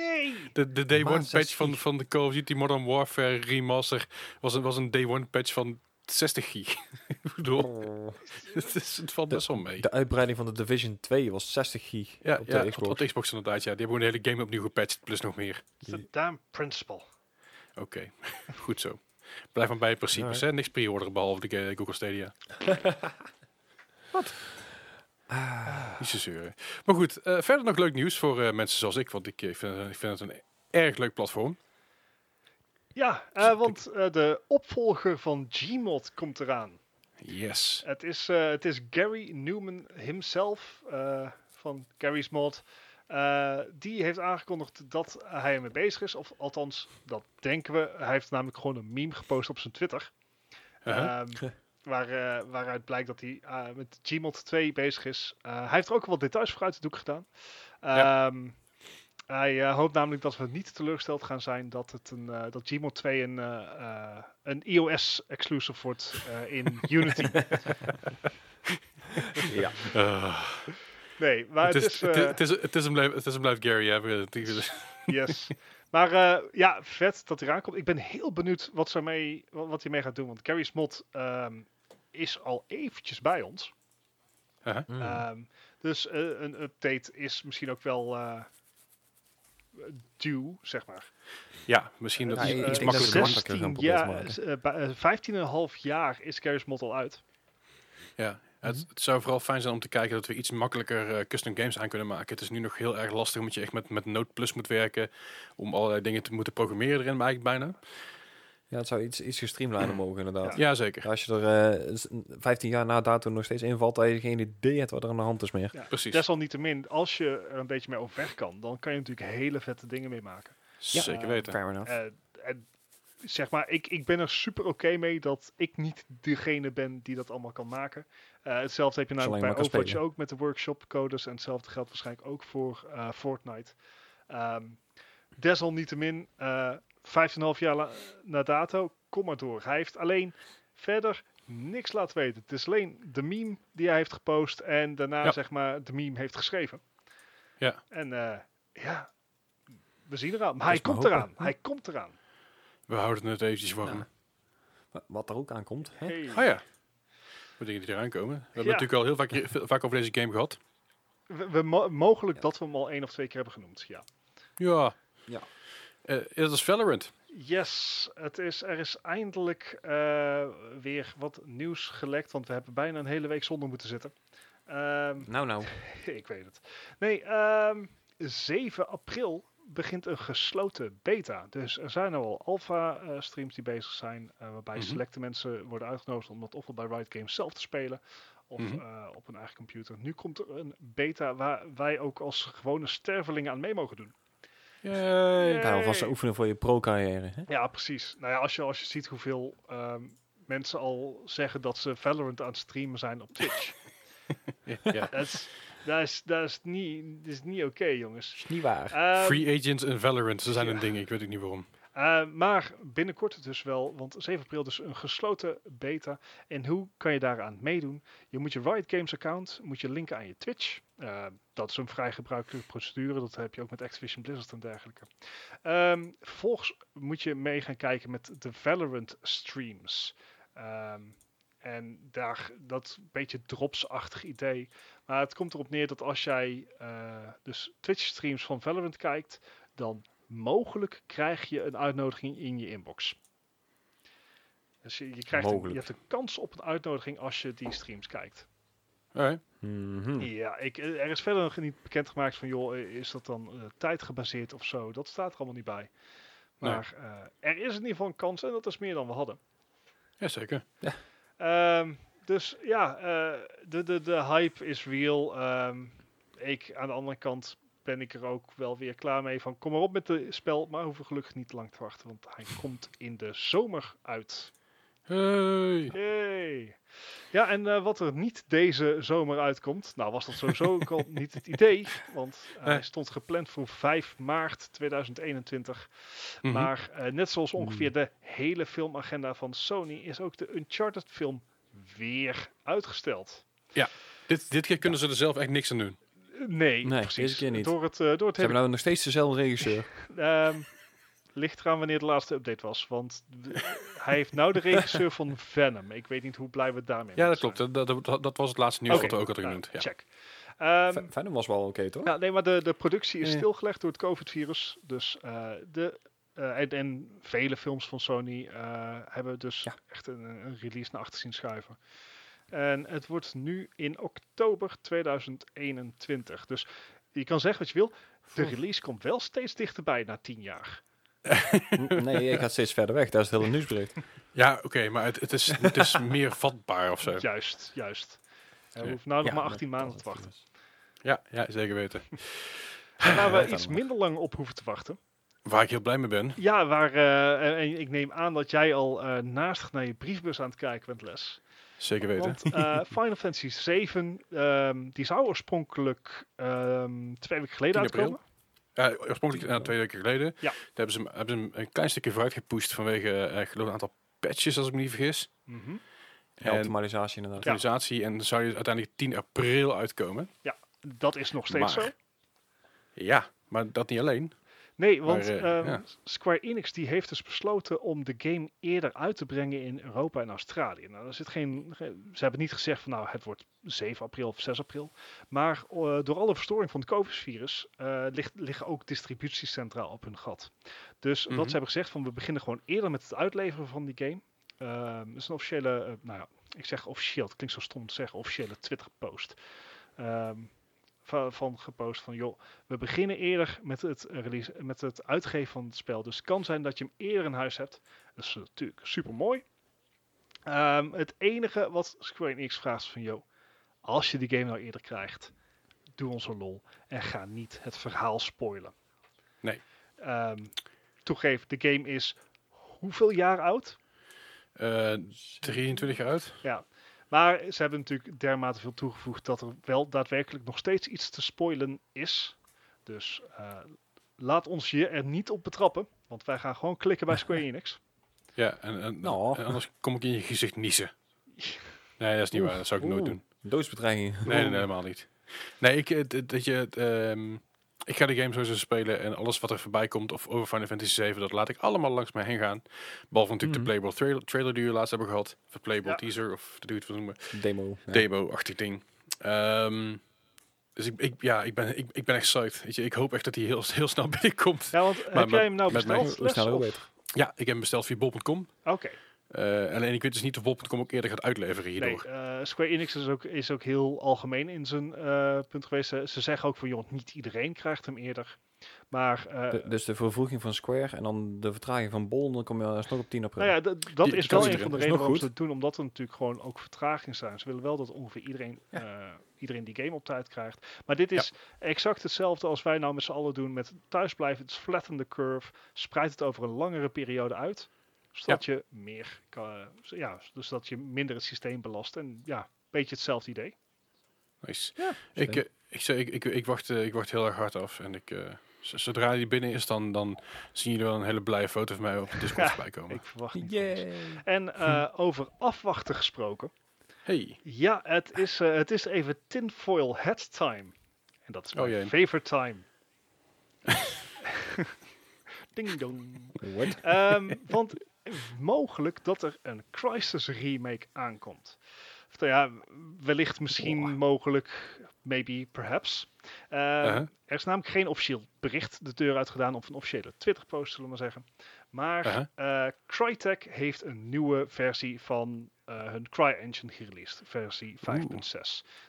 Nee. De, de day one 6 patch van, van de Call of Duty Modern Warfare remaster was een, was een day one patch van 60 gig. [LAUGHS] ik bedoel, Oh. [LAUGHS] het, is, het valt De- best wel mee. De uitbreiding van de Division 2 was 60 gig Ja, op de ja op, Xbox. op de Xbox inderdaad. Ja. Die hebben gewoon de hele game opnieuw gepatcht, plus nog meer. The damn principle. Oké, [LAUGHS] goed zo. Blijf maar bij je principes, Alright. hè. Niks pre-orderen behalve de Google Stadia. Ah, Niet zo zeuren. Maar goed, eh, verder nog leuk nieuws voor eh, mensen zoals ik, want ik, eh, vind, ik vind het een erg leuk platform. Ja, eh, want eh, de opvolger van Gmod komt eraan. Yes. Het is, eh, het is Gary Newman himself eh, van Gary's Mod. Eh, die heeft aangekondigd dat hij ermee bezig is. Of althans, dat denken we. Hij heeft namelijk gewoon een meme gepost op zijn Twitter. Uh-huh. Ehm, [LAUGHS] waar, eh, waaruit blijkt dat hij eh, met Gmod 2 bezig is. Eh, hij heeft er ook wel wat details voor uit de doek gedaan. Ja. Ehm, Hij hoopt namelijk dat we niet teleurgesteld gaan zijn dat, het een, eh, dat Gmod 2 een, een iOS-exclusive wordt eh, in [LAUGHS] Unity. ja. Uh, Nee, maar het, is, het, is, het, is, het, is een blijf, het is een blijf Gary is- Yes. Maar eh, ja, vet dat hij eraan komt. Ik ben heel benieuwd wat, ze mee, wat, wat hij mee gaat doen. Want Gary's Mod ehm, is al eventjes bij ons. Mm. Ehm, dus eh, een update is misschien ook wel eh due, zeg maar. Ja, misschien dat is ik iets makkelijker. het wordt. makkelijker gaan 16 proberen jaar, te maken. eh, ba- eh, 15,5 jaar is Gary's Mod al uit. Ja, het, het zou vooral fijn zijn om te kijken dat we iets makkelijker eh, custom games aan kunnen maken. Het is nu nog heel erg lastig omdat je echt met, met Node Plus moet werken om allerlei dingen te moeten programmeren erin, eigenlijk bijna. Ja, het zou iets, iets gestreamliner mogen inderdaad. Ja, zeker. Als je er eh, s- 15 jaar na datum nog steeds invalt, dat je geen idee hebt wat er aan de hand is meer. Ja. Precies. Desalniettemin, als je er een beetje mee overweg kan, dan kan je natuurlijk hele vette dingen mee maken. Zeker weten. Fair enough. Eh, en zeg maar, ik, ik ben er super oké mee dat ik niet degene ben die dat allemaal kan maken. Eh, hetzelfde heb je namelijk bij Overwatch spelen. ook met de workshop codes. En hetzelfde geldt waarschijnlijk ook voor eh, Fortnite. Ehm desalniettemin, eh 15,5 jaar la- na dato, kom maar door. Hij heeft alleen verder niks laten weten. Het is alleen de meme die hij heeft gepost en daarna Ja. zeg maar de meme heeft geschreven. Ja. En ja, we zien eraan. Maar hij komt eraan. Hij komt eraan. We houden het eventjes warm. Ja. Wat er ook aankomt. Hè? Hey. Oh ja. Voor dingen die eraan komen. We hebben Ja. natuurlijk al heel vaak, veel- vaak over deze game gehad. We, we mo- mogelijk dat we hem al één of twee keer hebben genoemd. Ja. Ja. Ja. Eh, dat is Valorant. Yes, het is, er is eindelijk eh, weer wat nieuws gelekt. Want we hebben bijna een hele week zonder moeten zitten. Ehm, Nou, nou. [LAUGHS] ik weet het. Nee, ehm, 7 april begint een gesloten beta. Dus er zijn al alpha-streams die bezig zijn, eh, waarbij Mhm. selecte mensen worden uitgenodigd om dat ofwel bij Riot Games zelf te spelen, of Mhm. eh, op een eigen computer. Nu komt er een beta waar wij ook als gewone stervelingen aan mee mogen doen. Yay. Yay. Nou, vast oefenen voor je pro-carrière. hè? Ja, precies. Nou ja, als je, als je ziet hoeveel ehm, mensen al zeggen dat ze Valorant aan het streamen zijn op Twitch. [LAUGHS] Ja. dat, is, dat, is, dat is niet, dat is niet oké, jongens. Is niet waar. Ehm, Free Agents en Valorant, ze zijn ja. een ding. Ik weet ook niet waarom. Uh, maar binnenkort dus wel, want 7 april dus een gesloten beta. En hoe kan je daaraan meedoen? Je moet je Riot Games account moet je linken aan je Twitch. Uh, dat is een vrij gebruikelijke procedure. Dat heb je ook met Activision Blizzard en dergelijke. Um, vervolgens moet je mee gaan kijken met de Valorant streams. Um, en daar dat beetje dropsachtig idee. Maar het komt erop neer dat als jij uh, dus Twitch streams van Valorant kijkt, dan mogelijk krijg je een uitnodiging in je inbox. Dus je, je krijgt een, je hebt een kans op een uitnodiging als je die streams kijkt. Alright. Mm -hmm. Ja, ik, er is verder nog niet bekendgemaakt van, joh, is dat dan uh, tijdgebaseerd of zo? Dat staat er allemaal niet bij. Maar nee. uh, er is in ieder geval een kans en dat is meer dan we hadden. Jazeker. Ja. Um, dus ja, uh, de, de, de hype is real. Um, ik aan de andere kant ben ik er ook wel weer klaar mee van kom maar op met het spel, maar hoeven gelukkig niet lang te wachten, want hij komt in de zomer uit. Hey. hey. Ja, en uh, wat er niet deze zomer uitkomt, nou was dat sowieso ook al [LAUGHS] niet het idee, want uh, hij stond gepland voor 5 maart 2021. Mm -hmm. Maar uh, net zoals ongeveer de hele filmagenda van Sony is ook de Uncharted film weer uitgesteld. Ja, dit, dit keer kunnen ze er zelf echt niks aan doen. Nee, nee precies. deze keer niet. Door het, uh, door het Ze hebben nou nog steeds dezelfde regisseur. um, [LAUGHS] ligt eraan wanneer de laatste update was. Want hij heeft nou de regisseur van Venom. Ik weet niet hoe blij we daarmee Ja, dat klopt. Dat, dat, dat, was het laatste nieuws okay. wat we ook hadden genoemd. Uh, ja. Check. Um, Venom was wel oké, okay, toch? Ja, nee, maar de, de productie is stilgelegd door het COVID-virus. Dus uh, de... Uh, en, en, vele films van Sony uh, hebben dus ja. echt een, een, release naar achter zien schuiven. En het wordt nu in oktober 2021. Dus je kan zeggen wat je wil. De release komt wel steeds dichterbij na tien jaar. [LAUGHS] nee, je gaat steeds verder weg. Dat is het hele nieuwsbericht. Ja, oké, okay, maar het, het, is, het is [LAUGHS] meer vatbaar of zo. Juist, juist. We hoeven nou nog ja, maar 18 maanden te wachten. Ja, ja, zeker weten. En waar [LAUGHS] we iets minder lang op hoeven te wachten. Waar ik heel blij mee ben. Ja, waar, uh, en ik neem aan dat jij al uh, naast naar je briefbus aan het kijken bent, Les. Zeker weten. Want uh, [LAUGHS] Final Fantasy 7, um, die zou oorspronkelijk um, twee weken geleden uitkomen. Ja, oorspronkelijk uh, twee weken geleden. Ja. Daar hebben ze, hebben ze hem een klein stukje vooruit gepusht vanwege, uh, ik geloof, een aantal patches, als ik me niet vergis. Mm -hmm. en optimalisatie inderdaad. Optimalisatie, ja. en dan zou je uiteindelijk 10 april uitkomen. Ja, dat is nog steeds maar, zo. Ja, maar dat niet alleen. Nee, want Maar, uh, uh, ja. Square Enix die heeft dus besloten om de game eerder uit te brengen in Europa en Australië. Nou, er zit geen, ze hebben niet gezegd van nou het wordt 7 april of 6 april. Maar uh, door alle verstoring van het COVID-virus uh, ligt, liggen ook distributiecentraal op hun gat. Dus Mhm. wat ze hebben gezegd van we beginnen gewoon eerder met het uitleveren van die game. Dat is een officiële, nou ja, ik zeg officieel, het klinkt zo stom te zeggen, officiële Twitter-post. Um, van, gepost van joh, we beginnen eerder met het, release, met het uitgeven van het spel. Dus het kan zijn dat je hem eerder in huis hebt. Dat is natuurlijk super mooi. Um, het enige wat Square Enix vraagt is van joh, als je die game nou eerder krijgt, doe ons een lol en ga niet het verhaal spoilen. Nee. Um, toegeef, de game is hoeveel jaar oud? Uh, 23 jaar oud. Ja, maar ze hebben natuurlijk dermate veel toegevoegd dat er wel daadwerkelijk nog steeds iets te spoilen is. Dus uh, laat ons je er niet op betrappen, want wij gaan gewoon klikken bij Square [LAUGHS] Enix. Ja, en, en, no. en anders kom ik in je gezicht niezen. [LAUGHS] Nee, dat is niet Oeh. waar. Dat zou ik nooit doen. Doodsbedreiging. Nee, nee, nee, helemaal niet. Nee, ik, dat je... Um, ik ga de game sowieso spelen en alles wat er voorbij komt of over Final Fantasy 7, dat laat ik allemaal langs mij heen gaan. Behalve natuurlijk mm. de Playable trailer, trailer die we laatst hebben gehad. Of de Playable ja. teaser, of de het wil noemen. Demo. Ja. Demo-achtig ding. Um, dus ik, ik, ja, ik, ben, ik, ik ben echt psyched. Weet je, ik hoop echt dat hij heel, heel snel [LAUGHS] binnenkomt. Ja, want maar heb jij hem nou besteld? Mij, snel beter. Ja, ik heb hem besteld via bol.com. Oké. Okay. Eh, alleen ik weet dus niet of Bol.com ook eerder gaat uitleveren Nee, hierdoor. eh, Square Enix is ook, is ook heel algemeen in zijn eh, punt geweest. Ze, ze zeggen ook van, joh, niet iedereen krijgt hem eerder. Maar eh, De- dus de vervroeging van Square en dan de vertraging van Bol, dan kom je alsnog op 10 april. Nou ja, dat Die- is wel een van de redenen waarom ze het doen, omdat er natuurlijk gewoon ook vertragingen zijn. Ze willen wel dat ongeveer iedereen, eh, iedereen die game op tijd krijgt. Maar dit is exact hetzelfde als wij nou met z'n allen doen met thuisblijven. Het is flatten the curve, spreid het over een langere periode uit. Zodat je meer kan, ja, dus dat je minder het systeem belast. En ja, een beetje hetzelfde idee. Nice. Ja, ik, eh, ik, zeg, ik, ik, ik, wacht, eh, ik wacht heel erg hard af. En ik, eh, zodra die binnen is, dan, dan zien jullie wel een hele blije foto van mij op [LAUGHS] Discord Ja, voorbij komen. Ik verwacht niet. En eh, over afwachten gesproken. Hey. Ja, het is, eh, het is even tinfoil hat time. En dat is Oh mijn favorite time. [LAUGHS] Ding dong. What? Ehm, want mogelijk dat er een Crisis remake aankomt. Of, nou ja, wellicht, misschien, mogelijk, maybe, perhaps. Ehm, Uh-huh. Er is namelijk geen officieel bericht de deur uitgedaan of een officiële Twitter-post, zullen we maar zeggen. Maar Uh-huh. eh, Crytek heeft een nieuwe versie van eh, hun CryEngine gereleased, versie 5.6.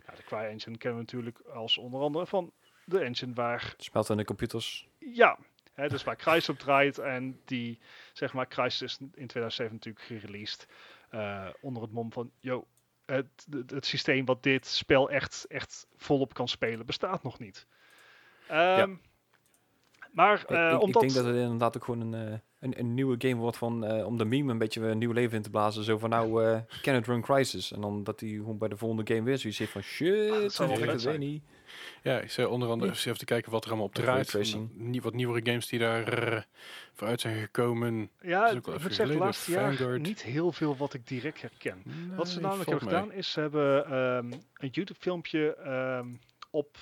Nou, de CryEngine kennen we natuurlijk als onder andere van de engine waar Smelt in de computers. ja, hè, dus waar Crysis op draait en die, zeg maar, Crysis is in 2007 natuurlijk gereleased eh, onder het mom van, yo, het, het, het systeem wat dit spel echt, echt volop kan spelen bestaat nog niet. Ehm, Maar Ik- eh, ik, ik omdat... denk dat het inderdaad ook gewoon een, eh, een, een nieuwe game wordt van, eh, om de meme een beetje weer een nieuw leven in te blazen. Zo van nou, eh can it run Crisis? En dan dat hij gewoon bij de volgende game weer zoiets heeft van shit, Ah, dat weet zijn. niet. Ja, ik zei onder andere Ja. eens even te kijken wat er allemaal op draait. raytracing. Van Nie, wat nieuwere games die daar eh, vooruit zijn gekomen. Ja, ik moet zeggen, laatste jaar Vanguard. niet heel veel wat ik direct herken. Wat ze namelijk hebben mee. gedaan is, ze hebben ehm, een YouTube-filmpje ehm, op...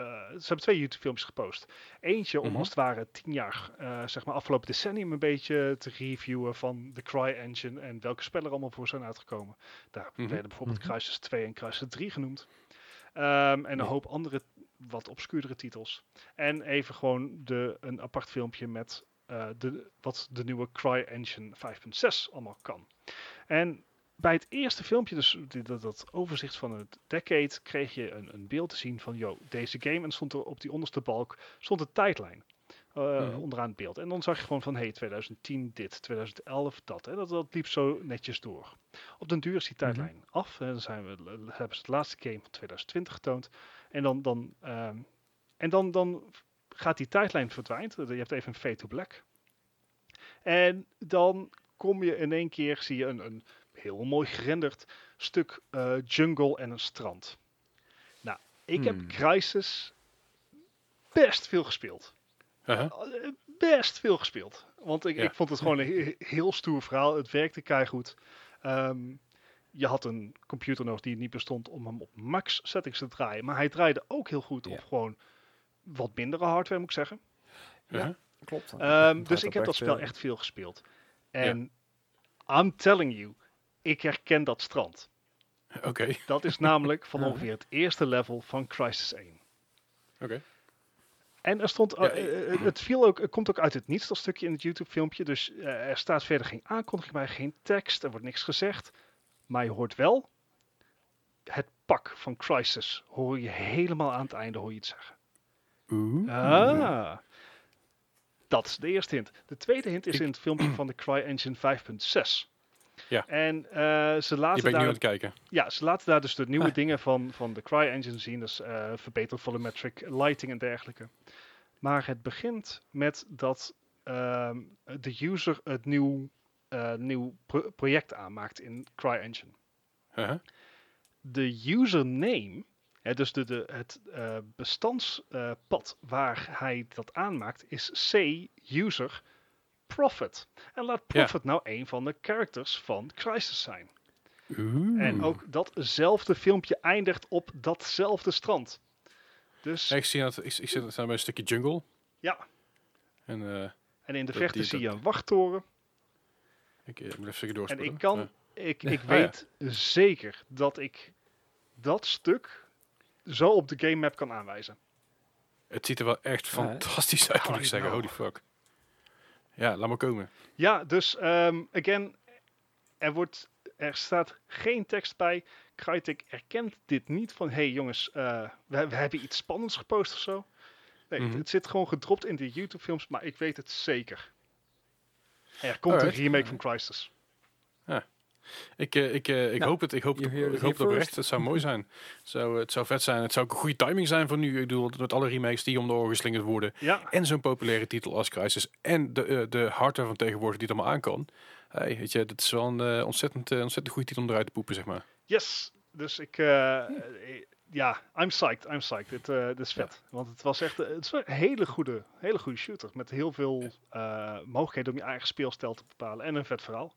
eh, ze hebben twee YouTube-filmpjes gepost. Eentje om Mhm. als het ware tien jaar, eh, zeg maar afgelopen decennium, een beetje te reviewen van de CryEngine en welke spellen er allemaal voor zijn uitgekomen. Daar Mhm. werden bijvoorbeeld Mhm. Crysis 2 en Crysis 3 genoemd. Ehm, en een Ja. hoop andere, wat obscuurdere titels. En even gewoon de, een apart filmpje met eh, de, wat de nieuwe CryEngine 5.6 allemaal kan. En bij het eerste filmpje, dus dat, dat overzicht van het decade, kreeg je een, een beeld te zien van, yo, deze game. En stond er op die onderste balk stond een tijdlijn. Mhm. onderaan het beeld. En dan zag je gewoon van, hey, 2010 dit, 2011 dat. En dat, dat liep zo netjes door. Op den duur is die tijdlijn af. Hè. Dan zijn we, hebben ze het laatste game van 2020 getoond. En dan, dan, ehm, en dan, dan gaat die tijdlijn verdwijnt. Je hebt even een fade to black. En dan kom je in één keer, zie je een, een heel mooi gerenderd stuk eh, jungle en een strand. Nou, ik heb Hmm. Crisis best veel gespeeld. Uh-huh. Eh, Best veel gespeeld. Want ik, Ja. ik vond het gewoon een he- heel stoer verhaal. Het werkte keigoed. Ehm je had een computer nodig die niet bestond om hem op max settings te draaien. Maar hij draaide ook heel goed Ja. op gewoon wat mindere hardware, moet ik zeggen. Uh-huh. Klopt. Ehm, dus ik heb dat spel echt veel gespeeld. En I'm telling you, ik herken dat strand. Oké, Dat is namelijk [LAUGHS] van ongeveer het eerste level van Crisis 1. oké. En er stond, Ja, eh, eh, het, viel ook, het komt ook uit het niets, dat stukje in het YouTube-filmpje. Dus eh, er staat verder geen aankondiging bij, geen tekst, er wordt niks gezegd. Maar je hoort wel het pak van Crisis. Hoor je helemaal aan het einde hoor je het zeggen. Oeh. Ah. Dat is de eerste hint. De tweede hint is in het filmpje van de CryEngine 5.6. Ja. En eh, ze laten nu daar aan het kijken. ja, ze laten daar dus de nieuwe Ah. dingen van, van de CryEngine zien. Dus eh verbeterd volumetric lighting en dergelijke. Maar het begint met dat ehm, de user het nieuw, eh, nieuw pro- project aanmaakt in CryEngine. Uh-huh. De username, dus de, de, het bestandspad waar hij dat aanmaakt, is C user profit. En laat Ja. profit nou een van de characters van Crisis zijn. En ook datzelfde filmpje eindigt op datzelfde strand. Dus Ja, ik zie dat, ik, ik zit staan bij een stukje jungle. ja, En eh, en in de verte die- zie je een wachttoren. ik eh, moet even een stukje En doorspoelen. ik kan, Ja. ik, ik Ah, weet zeker dat ik dat stuk zo op de game map kan aanwijzen. Het ziet er wel echt fantastisch uit, moet ik zeggen. know. Holy fuck. Ja, laat maar komen. Ja, dus ehm, again, er, wordt, er staat geen tekst bij. Crytek erkent dit niet van... hey jongens, eh, we, we hebben iets spannends gepost of zo. Nee, Mhm. het zit gewoon gedropt in de YouTube-films, maar ik weet het zeker. Er komt Alright. een remake van Crysis. Ik, eh, ik, eh, ik Nou, hoop het. Ik hoop, het, ik hoop het oprecht. Het zou mooi zijn. Het zou, het zou vet zijn. Het zou ook een goede timing zijn voor nu. Ik bedoel, met alle remakes die om de oren geslingerd worden. Ja, En zo'n populaire titel als Crisis. En de, eh, de hardware van tegenwoordig die het allemaal aan kan. Hey, weet je, dat is wel een ontzettend, ontzettend goede titel om eruit te poepen, zeg maar. yes. Dus ik... ja, I'm psyched. I'm psyched. Dit, dit is vet. Want het was echt het is een hele goede, hele goede shooter. Met heel veel eh, mogelijkheden om je eigen speelstijl te bepalen. En een vet verhaal.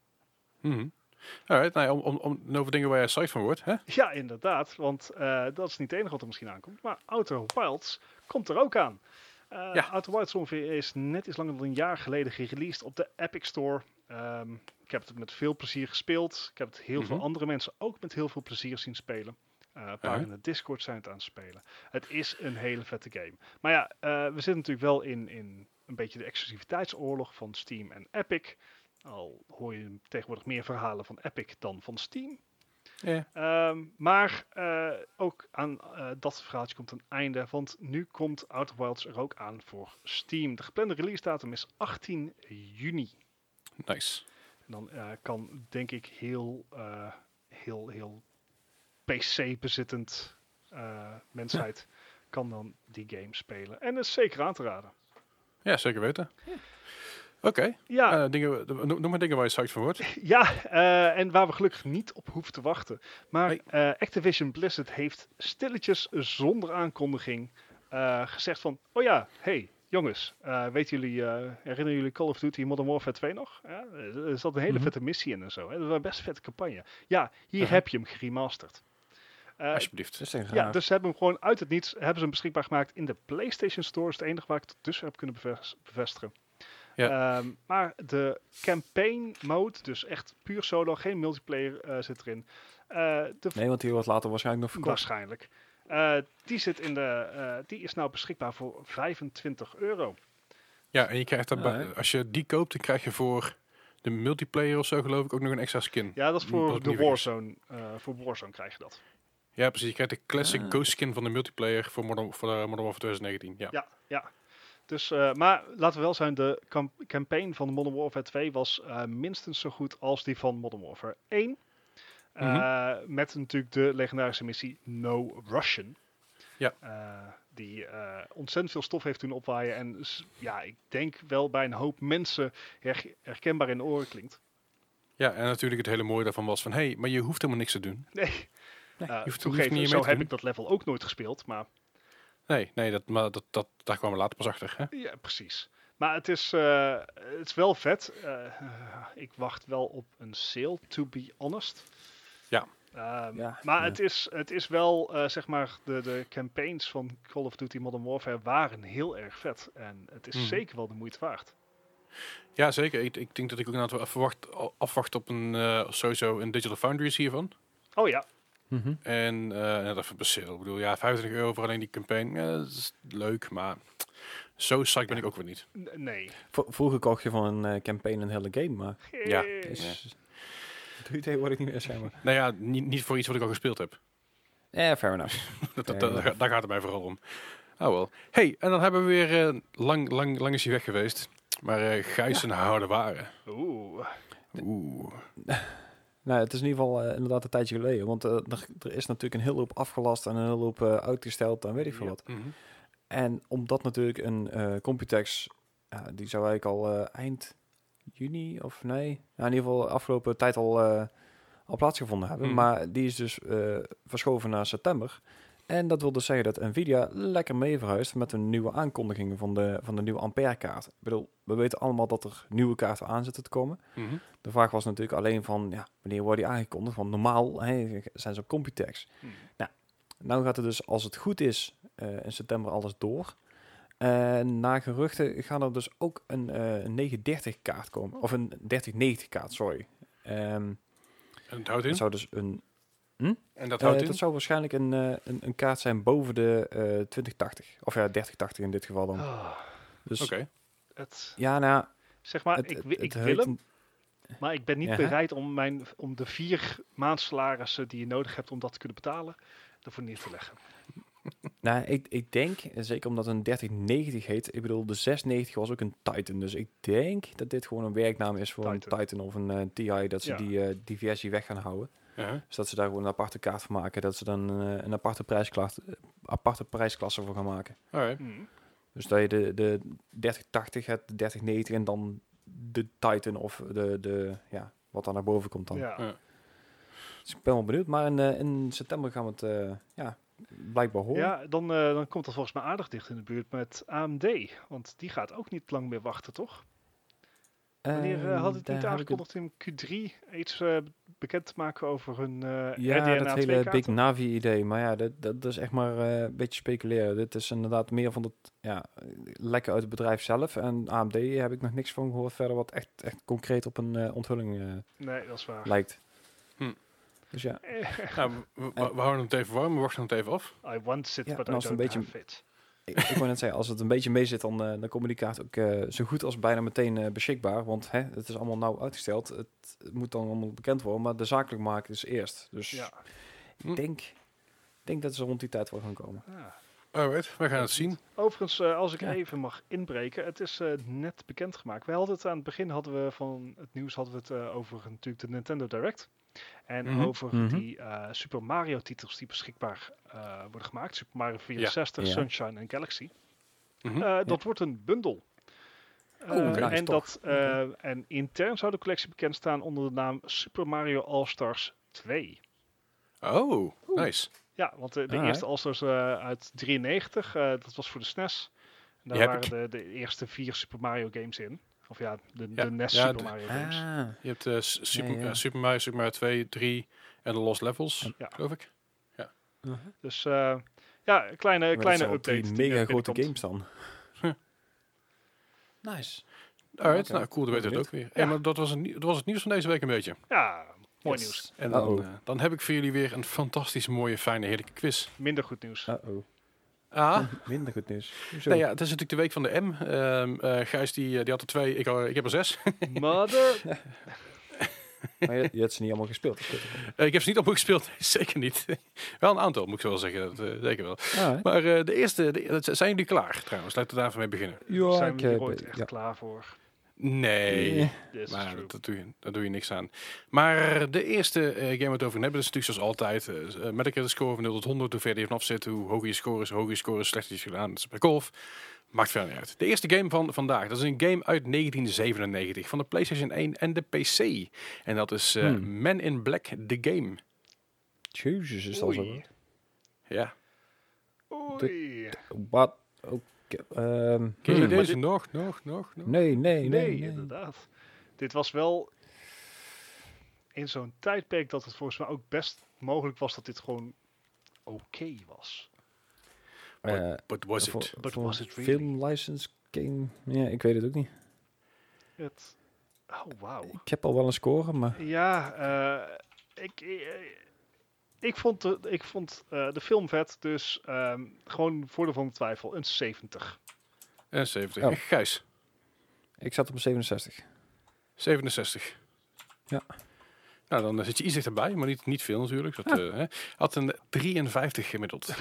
Mhm. Alright, nou ja, om, om, om over dingen waar je psyched van wordt. Hè? Ja, inderdaad. Want eh, dat is niet het enige wat er misschien aankomt. Maar Outer Wilds komt er ook aan. Ja. Outer Wilds ongeveer is net iets langer dan een jaar geleden gereleased op de Epic Store. Ehm, ik heb het met veel plezier gespeeld. Ik heb het heel veel Mhm. andere mensen ook met heel veel plezier zien spelen. Eh, een paar in de Discord zijn het aan het spelen. Het is een hele vette game. Maar ja, we zitten natuurlijk wel in, in een beetje de exclusiviteitsoorlog van Steam en Epic. Al hoor je tegenwoordig meer verhalen van Epic dan van Steam. Ja. Ehm, maar eh, ook aan eh, dat verhaaltje komt een einde, want nu komt Outer Wilds er ook aan voor Steam. De geplande release datum is 18 juni. Nice. En dan eh, kan, denk ik, heel, eh, heel, heel PC-bezittend eh, mensheid kan dan die game spelen. En dat is zeker aan te raden. Ja, zeker weten. Oké. Ja, Eh, dingen, noem noem maar dingen waar je psyched van wordt. [LAUGHS] Ja, eh, en waar we gelukkig niet op hoeven te wachten. Maar eh, Activision Blizzard heeft stilletjes zonder aankondiging eh, gezegd van... Oh ja, hey jongens, eh, weten jullie, eh, herinneren jullie Call of Duty Modern Warfare 2 nog? Ja, er zat een hele Mhm. vette missie in en zo. Hè? Dat was een best vette campagne. Ja, hier heb je hem geremasterd. Eh, Alsjeblieft. Dat is echt ja, dus ze hebben hem gewoon uit het niets hebben ze hem beschikbaar gemaakt in de PlayStation Store. is het enige waar ik tot dusver heb kunnen bevest- bevestigen. Ehm, maar de campaign mode, dus echt puur solo, geen multiplayer eh, zit erin. Eh, de Nee, want die wordt later waarschijnlijk nog verkocht. waarschijnlijk. Eh, die, zit in de, eh, die is nou beschikbaar voor 25 euro. Ja, en je krijgt daarbij, Alright. als je die koopt, dan krijg je voor de multiplayer of zo geloof ik ook nog een extra skin. Ja, dat is voor de. Warzone. eh, voor Warzone krijg je dat. Ja, precies. Je krijgt de classic Ah. ghost skin van de multiplayer voor Modern, voor de Modern Warfare 2019. Ja. Ja, ja. Dus, eh, maar laten we wel zijn, de cam- campaign van Modern Warfare 2 was eh, minstens zo goed als die van Modern Warfare 1. Eh, Mhm. Met natuurlijk de legendarische missie No Russian. Ja. Die ontzettend veel stof heeft doen opwaaien. En ja, ik denk wel bij een hoop mensen her- herkenbaar in de oren klinkt. ja, en natuurlijk het hele mooie daarvan was van, hé, hey, maar je hoeft helemaal niks te doen. Nee. Nee, je hoeft- je hoeft niet zo heb ik dat level ook nooit gespeeld. Maar Nee, nee dat, maar dat, dat, daar kwamen we later pas achter. Hè? Ja, precies. Maar het is, eh, het is wel vet. Eh, ik wacht wel op een sale, to be honest. Ja. Ehm, Ja, maar ja. Het, is, het is wel, eh, zeg maar, de, de campaigns van Call of Duty Modern Warfare waren heel erg vet. En het is Mhm. zeker wel de moeite waard. Ja, zeker. Ik, ik denk dat ik ook inderdaad wel afwacht, afwacht op een, eh, sowieso een Digital Foundries hiervan. Oh ja, En eh net even. Ik bedoel, ja, 25 euro voor alleen die campaign. Ja, dat is leuk, maar zo psyched ben ik ook weer niet. N- nee. V- Vroeger kocht je van een eh, campaign een hele game, maar Ja. Is, dat [LAUGHS] doe je tegenwoordig niet meer, zeg maar. Nou ja, niet, niet voor iets wat ik al gespeeld heb. Ja, fair enough. [LAUGHS] Dat, dat, Ja, dat- ja. daar gaat het mij vooral om. Oh wel. Hey, en dan hebben we weer eh, lang, lang, lang is hij weg geweest. Maar eh Gijs en Harde waren. Oeh. Oeh. [LAUGHS] Nou, het is in ieder geval eh, inderdaad een tijdje geleden. Want eh, er, er is natuurlijk een hele hoop afgelast en een hele hoop eh, uitgesteld en weet ik veel Ja. wat. Mhm. En omdat natuurlijk een Computex, die zou eigenlijk al eind juni of nee, nou, in ieder geval afgelopen tijd al, al plaatsgevonden hebben. Mhm. Maar die is dus verschoven naar september. En dat wil dus zeggen dat Nvidia lekker mee verhuist met een nieuwe aankondiging van de, van de nieuwe Ampère kaart. Ik bedoel, we weten allemaal dat er nieuwe kaarten aan zitten te komen. Mhm. De vraag was natuurlijk alleen van, ja, wanneer worden die aangekondigd? Want normaal hè, zijn ze op Computex. Hm. Nou gaat het dus, als het goed is, eh, in september alles door. En na geruchten gaat er dus ook een, eh, een 930 kaart komen. Of een 3090 kaart, sorry. Ehm En het houdt in? dat zou dus een... En dat eh, houdt in? dat zou waarschijnlijk een, eh, een, een kaart zijn boven de eh 2080. Of ja, 3080 in dit geval dan. Ah, Dus Oké. het, ja, nou ja, zeg maar, het, ik, het, wi- het ik wil hem. Maar ik ben niet Ja. bereid om, mijn, om de vier maandsalarissen die je nodig hebt om dat te kunnen betalen, ervoor neer te leggen. [LAUGHS] Nou, ik, ik denk, en zeker omdat het een 3090 heet, ik bedoel, de 690 was ook een Titan. Dus ik denk dat dit gewoon een werknaam is voor Titan. een Titan of een eh, TI, dat ze Ja. die, eh, die versie weg gaan houden. Ja. Dus dat ze daar gewoon een aparte kaart van maken. Dat ze dan eh, een aparte, prijsklasse, aparte prijsklasse voor gaan maken. Alright. Hmm. Dus dat je de, de 3080 hebt, de 3090 en dan de Titan of de, de ja, wat dan naar boven komt dan. Ja. Ja. Dus ik ben wel benieuwd. Maar in, eh, in september gaan we het eh, ja, blijkbaar horen. Ja, dan, eh, dan komt dat volgens mij aardig dicht in de buurt met AMD. Want die gaat ook niet lang meer wachten, toch? Wanneer eh, had het daar niet het- aangekondigd in Q3 iets eh, bekend te maken over hun eh Ja, RDNA dat 2 hele Big? Navi idee. Maar ja, dat, dat, dat is echt maar eh, een beetje speculeren. Dit is inderdaad meer van het ja, lekker uit het bedrijf zelf. En AMD heb ik nog niks van gehoord verder wat echt, echt concreet op een onthulling Nee, dat is waar. lijkt. Hm. Dus ja, Nou, we, we- we houden het even warm, we wachten het even af. I want it, Ja, but I het don't een beetje- have it. Ik, ik wou net zeggen, als het een beetje mee zit, dan, eh, dan komt die kaart ook eh, zo goed als bijna meteen eh, beschikbaar. Want hè, het is allemaal nauw uitgesteld. Het, het moet dan allemaal bekend worden, maar de zakelijk maken is eerst. Dus Ja. ik denk, ik denk dat ze rond die tijd wel gaan komen. Ja. Alright, we gaan het zien. Overigens, eh, als ik Ja. even mag inbreken, het is eh, net bekendgemaakt. Wij hadden het aan het begin hadden we van het nieuws hadden we het eh, over natuurlijk de Nintendo Direct. En Mhm. over Mhm. die eh, Super Mario titels die beschikbaar eh, worden gemaakt. Super Mario 64, Ja. Sunshine en Galaxy. Mhm. Eh, dat wordt een bundel. Oh, nice, en, dat, eh, en intern zou de collectie bekend staan onder de naam Super Mario All-Stars 2. Oh, nice. Ja, want de, de Ah, eerste All-Stars eh, uit 93, eh, dat was voor de SNES. En daar waren de, de eerste vier Super Mario games in. Of ja, de, Ja, de NES ja, Super de- Mario games. Ah, Je hebt eh, Super, Ja, ja. eh, Super Mario, Super Mario 2, 3 en de Lost Levels, Ja. geloof ik. Dus eh, ja, kleine, Maar dat kleine wel update. drie die mega grote games dan. [LAUGHS] Nice. Alright, Oké. nou cool, dan weet het ook weer. Hey, Ja. maar dat was, het, dat was het nieuws van deze week een beetje. Ja, mooi Yes. nieuws. En dan, eh, dan heb ik voor jullie weer een fantastisch mooie, fijne, heerlijke quiz. Minder goed nieuws. Uh-oh. Ah, [LAUGHS] Minder goed nieuws. Hoezo? nou ja, het is natuurlijk de week van de M. Ehm eh, Gijs die, eh, die had er twee, ik, ik heb er zes. [LAUGHS] Mother. [LAUGHS] Maar je, je hebt ze niet allemaal gespeeld. Ik heb ze niet opnieuw gespeeld, zeker niet. wel een aantal, moet ik zo wel zeggen, dat, eh, zeker wel. Ah, Maar eh, de eerste, de, zijn jullie klaar trouwens? Laten we daar even mee beginnen. ja, zijn ik, we hier eh, ooit echt ja. klaar voor? Nee. Maar dat, dat doe je, daar doe je niks aan. Maar de eerste eh, game waar we het over hebben, is natuurlijk zoals altijd. met een score van 0 tot 100. Hoe verder je vanaf zit, hoe hoger je score is. Hoe hoger je score is, slechter je gedaan. Dat is bij golf. Maakt verder niet uit. De eerste game van vandaag, dat is een game uit 1997 van de PlayStation 1 en de PC. En dat is eh Hmm. Man in Black, The Game. Jezus, is dat zo. Oei. Ja. Oei. Wat? Oké. Ehm, Ken je hmm. deze nog, nog, nog, nog? Nee, nee, nee. Nee, nee. inderdaad. Dit was wel in zo'n tijdperk dat het volgens mij ook best mogelijk was dat dit gewoon oké was. Eh, But was voor- it? But was it really? Film license game? Ja, ik weet het ook niet. Het, oh, wauw. Ik heb al wel een score, maar... Ja, eh, ik, ik, ik vond, de, ik vond eh, de film vet, dus ehm, gewoon voordeel van de twijfel, een 70. En 70. Oh. En Gijs, Ik zat op een 67. 67. Ja. Nou, dan eh, zit je iets dichterbij, maar niet, niet veel natuurlijk. Dat, eh, hè. Had een 53 gemiddeld.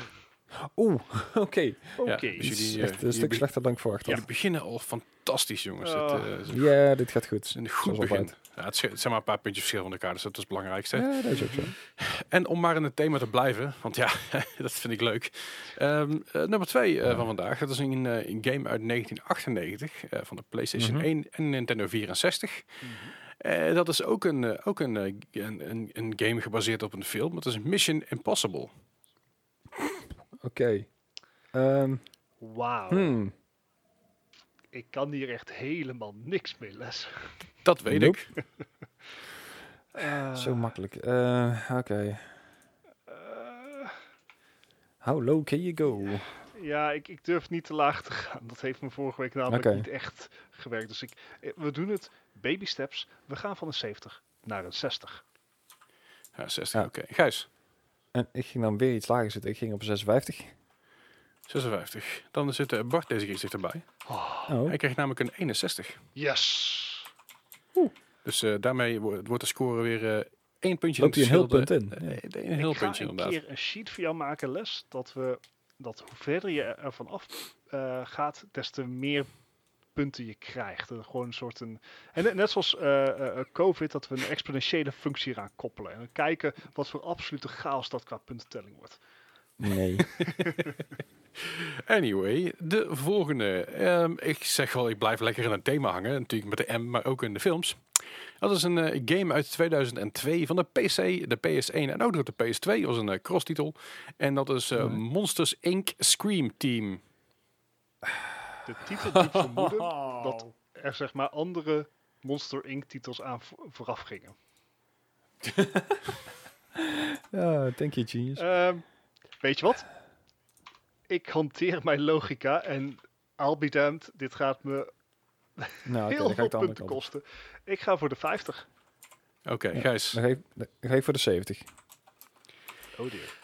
Oeh, [LAUGHS] oké. Ja, Oké. dus jullie, echt eh, een stuk slechter dan ik verwacht had. jullie beginnen al fantastisch, jongens. Oh. Het, eh, een- Ja, dit gaat het goed. een goed begin. Ja, het, zijn maar een paar puntjes verschil van elkaar, dus dat is het belangrijkste. Ja, dat is ook zo. En om maar in het thema te blijven, want ja, [LAUGHS] dat vind ik leuk. Ehm, eh, nummer twee eh, van vandaag, dat is een, eh, een game uit 1998 eh, van de PlayStation Mhm. 1 en Nintendo 64. Mhm. Eh, dat is ook, een, eh, ook een, een, een, een game gebaseerd op een film. Dat is Mission Impossible. Oké. Ehm, Wauw. hmm. Ik kan hier echt helemaal niks mee les. Dat weet Nope. ik. [LAUGHS] Eh, Zo makkelijk. Eh, Oké. eh, How low can you go? ja, ik, ik durf niet te laag te gaan. Dat heeft me vorige week namelijk niet echt gewerkt. Dus ik, we doen het baby steps. We gaan van een 70 naar een 60. Ja, 60, Ja. oké. Gijs, En ik ging dan weer iets lager zitten. Ik ging op 56. 56. Dan zit eh, Bart deze keer dichterbij. Oh. Hij krijgt namelijk een 61. yes! Dus eh, daarmee wo- wordt de score weer eh één puntje Loopt in hij een heel punt in. Een heel ik ga puntje een inderdaad. keer een sheet voor jou maken, Les, dat we dat hoe verder je ervan af eh, gaat, des te meer punten je krijgt. En gewoon een soort een, en net- net zoals eh, eh, eh, COVID, dat we een exponentiële functie eraan koppelen. En dan kijken wat voor absolute chaos dat qua puntentelling wordt. Nee. [LAUGHS] Anyway, de volgende. Ehm, ik zeg wel, ik blijf lekker in het thema hangen. Natuurlijk met de M, maar ook in de films. Dat is een eh, game uit 2002 van de PC, de PS1 en ook nog de PS2. Dat was een eh, crosstitel. En dat is eh, Nee. Monsters Inc. Scream Team. De titel doet vermoeden [LAUGHS] dat er zeg maar andere Monster Inc. titels aan vo- vooraf gingen. [LAUGHS] ja, thank you, genius. Ehm, weet je wat? Ik hanteer mijn logica en I'll be damned, dit gaat me nou, heel dan ga veel punten kosten. Ik ga voor de 50. Oké, Ja. Gijs. Dan ik, dan ik voor de 70. Oh dear.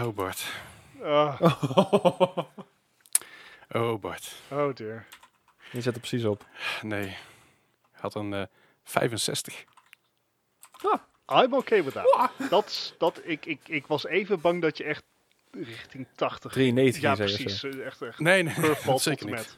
[SIGHS] Oh Bart. Ah, [LAUGHS] Oh Bart. oh dear. Je zet er precies op. Nee. Had een eh 65. I'm okay with that. Dat, dat, ik, ik, ik was even bang dat je echt richting 80... 93 Ja, precies. Echt, echt Nee, nee, dat [LAUGHS] zeker niet. met.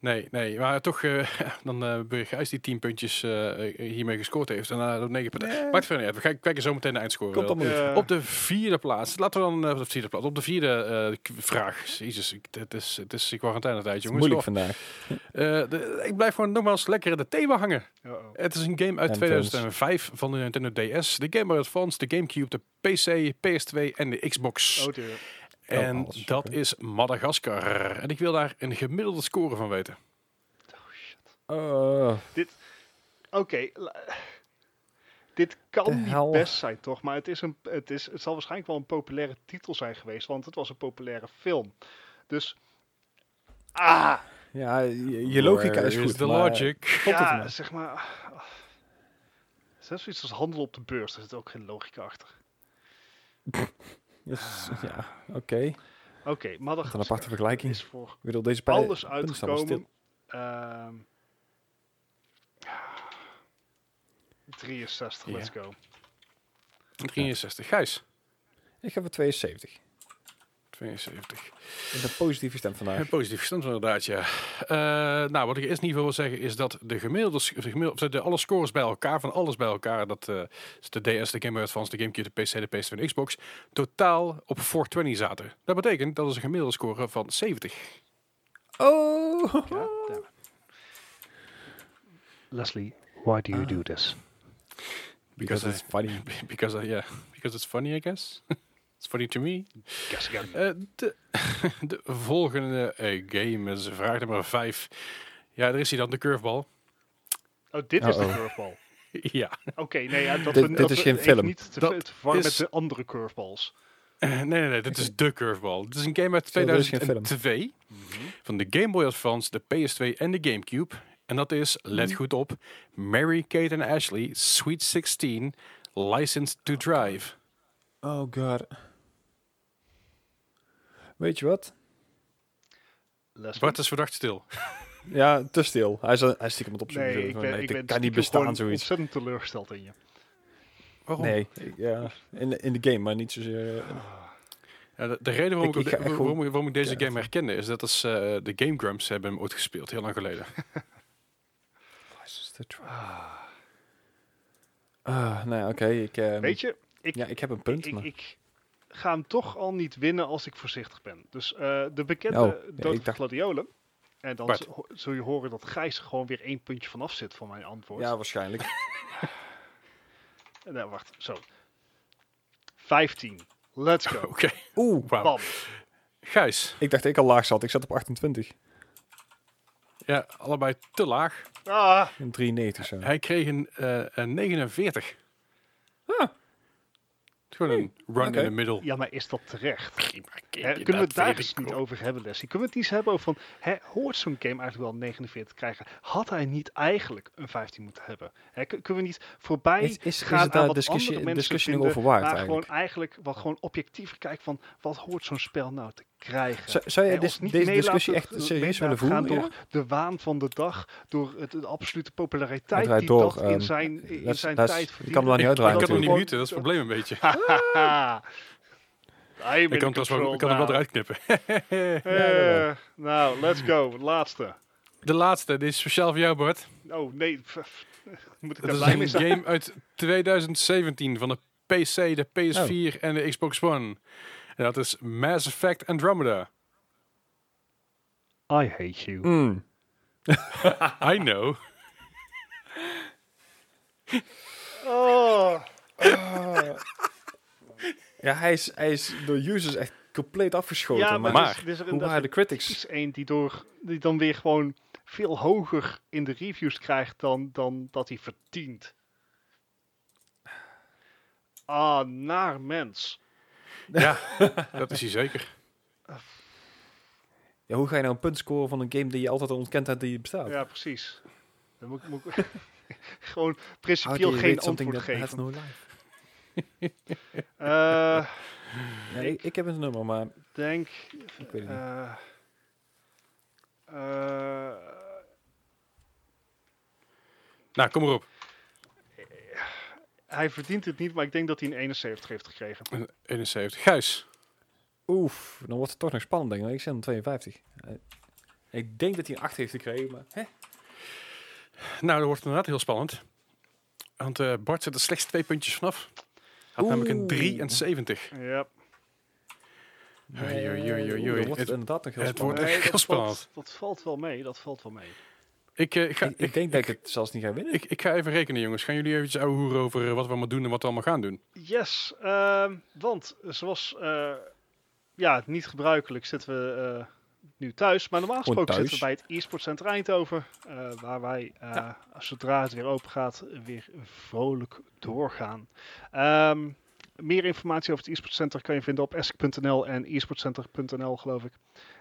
Nee, nee, maar toch, eh, [LAUGHS] dan eh ben Gijs die 10 puntjes eh, hiermee gescoord heeft. En dan 9 punten. Nee. Maakt verder niet uit. We gaan kijken zo meteen de eindscore. Eh, Op de vierde plaats. Laten we dan eh, op de vierde plaats. Op de vierde eh, vraag. Jezus, ik, het is, het is quarantaine tijd, Het is jongens. moeilijk Oh, vandaag. eh, de- ik blijf gewoon nogmaals lekker in de thema hangen. uh-oh. Het is een game uit En 2005 van de Nintendo DS, de Game Boy Advance, de Gamecube, de PC, PS2 en de Xbox. Oh dear. En alles, dat oké. is Madagaskar. En ik wil daar een gemiddelde score van weten. Oh shit. Oh, Oké. la- Dit kan niet best zijn, toch? Maar het, is een, het, is, het zal waarschijnlijk wel een populaire titel zijn geweest, want het was een populaire film. Dus. Ah! ja, je, je logica is goed. logic. Ja, maar. zeg maar. Zelfs zoiets als handel op de beurs, daar zit ook geen logica achter. [LAUGHS] Yes, ja, oké. Oké, Wat een Madagaskar aparte vergelijking. is voor Ik bedoel, deze bij alles uitgekomen. Ehm 63, Ja. let's go. 63. Gijs. Ik ga voor 72. 72. Ik ben positieve stem vandaag. Een positief gestemd inderdaad, ja. Eh, nou, wat ik eerst niet wil zeggen is dat de gemiddelde, de gemiddelde de, alle scores bij elkaar, van alles bij elkaar, dat eh, is de DS, de Game Boy Advance, de Gamecube, de PC, de PS2 en de Xbox, totaal op 420 zaten. Dat betekent dat is een gemiddelde score van 70. Oh! God damn it. Leslie, why do you Ah. do this? Because it's funny. [LAUGHS] Because, uh, yeah, because it's funny, I guess. [LAUGHS] it's funny to me. Guess again. Eh, de, [LAUGHS] de volgende eh, game is vraag nummer 5. Ja, daar is hij dan, de curveball. Oh, dit is de curveball. [LAUGHS] ja. Oké, nee, ja, dat Dit- we, dit is we geen film. niet te, Dat te verwarren is- met de andere curveballs. Eh, [LAUGHS] nee, nee, nee, dit is de curveball. Het is een game uit Zo, dit is geen film. 2002 van de Game Boy Advance, de PS2 en de Gamecube. En dat is, let goed op, Mary, Kate en Ashley, Sweet 16, Licensed to Drive. Oh god. Weet je wat? Leslie? Bart is verdacht stil. Ja, te stil. Hij is, hij is stiekem het opzoeken. Nee, ik ben, nee, ik ben kan niet bestaan, gewoon zoiets. ontzettend teleurgesteld in je. Waarom? Nee, ik- ja, in, de- in de game, maar niet zozeer... eh, Ja, de, de reden waarom ik, Ik- ik de- waarom, waarom ik deze game herkende is dat is, eh, de Game Grumps hebben hem ooit gespeeld, heel lang geleden. Ah, nee, oké. ik, ehm, Weet je, ik, ja, ik heb een punt, ik, maar... ik ga hem toch al niet winnen als ik voorzichtig ben. Dus eh, de bekende Oh, ja, Dood dacht- Gladiolen. En dan Bart. zul je horen dat Gijs er gewoon weer één puntje vanaf zit van mijn antwoord. ja, waarschijnlijk. [LAUGHS] Nee, wacht, zo. 15. Let's go. [LAUGHS] Oké, Oeh, wauw. Bam. Gijs, ik dacht ik al laag zat. Ik zat op 28. ja, allebei te laag. Ah, Een 93 zo. Hij kreeg een, eh, een 49. Ah. Gewoon een run oké. in the middle. ja, maar is dat terecht? Prima, kunnen we het daar eens ik niet over hebben, Leslie? Kunnen we het eens hebben over van, hè, hoort zo'n game eigenlijk wel een 49 krijgen? Had hij niet eigenlijk een 15 moeten hebben? Hè, kun- kunnen we niet voorbij Is- is- is gaan het daar aan wat discussie- andere mensen discussie nog vinden, over waard maar eigenlijk? gewoon eigenlijk wat gewoon objectiever kijken van, wat hoort zo'n spel nou te krijgen. Zou, zou niet deze discussie echt serieus willen voeren? gaan door de waan van de dag, door het, de absolute populariteit die door, dat in ehm, zijn, in zijn tijd verdiende. kan hem wel niet Ik, ik uitdraaien kan hem niet muten, dat is het probleem een beetje. [LAUGHS] [LAUGHS] Ik kan, het wel, ik kan hem wel eruit knippen. [LAUGHS] Eh, nou, let's go. Laatste. De laatste, dit is speciaal voor jou, Bart. Oh, nee. Moet ik daar is een zijn? game uit 2017 van de PC, de PS4 en de Xbox One. En dat is Mass Effect Andromeda. I hate you. Mm. [LAUGHS] I know. Oh. Ja, hij is, hij is door users echt compleet afgeschoten. Ja, maar maar, is hoe waren de critics? is één die, door, die dan weer gewoon veel hoger in de reviews krijgt dan, dan dat hij verdient. Ah, naar mens. Ja, [LAUGHS] dat is hij zeker. Ja, hoe ga je nou een punt scoren van een game die je altijd al ontkend hebt die bestaat? Ja, precies. Dan moet, ik- moet ik [LAUGHS] gewoon principieel geen antwoord geven. no life? [LAUGHS] Eh, Ja, ik, ik heb een nummer, maar denk. ik weet het niet. eh, eh, Nou, kom erop. Hij verdient het niet, maar ik denk dat hij een 71 heeft gekregen. Een 71. Gijs. Oef, dan wordt het toch nog spannend, denk ik. Ik zet hem 52. Eh, Ik denk dat hij een 8 heeft gekregen, maar... Hè? Nou, dat wordt inderdaad heel spannend. Want eh, Bart zit er slechts twee puntjes vanaf. Had namelijk een Oeh. 73. Ja. Oei, oei, oei, oei, Oeh, oei. wordt Het- het inderdaad nog heel het spannend. wordt echt heel dat spannend. Valt, dat valt wel mee, dat valt wel mee. Ik, eh, ik, ga, Ik, ik, ik denk dat ik het zelfs niet ga winnen. ik, ik ga even rekenen, jongens. Gaan jullie eventjes ouwe hoeren over eh, wat we allemaal doen en wat we allemaal gaan doen? Yes, ehm, want zoals eh, ja, niet gebruikelijk zitten we eh, nu thuis. Maar normaal gesproken thuis. zitten we bij het e-sport center Eindhoven. eh, waar wij, eh, zodra het weer open gaat, weer vrolijk doorgaan. Ehm, meer informatie over het e-sport center kan je vinden op esk.nl en esportcenter.nl geloof ik.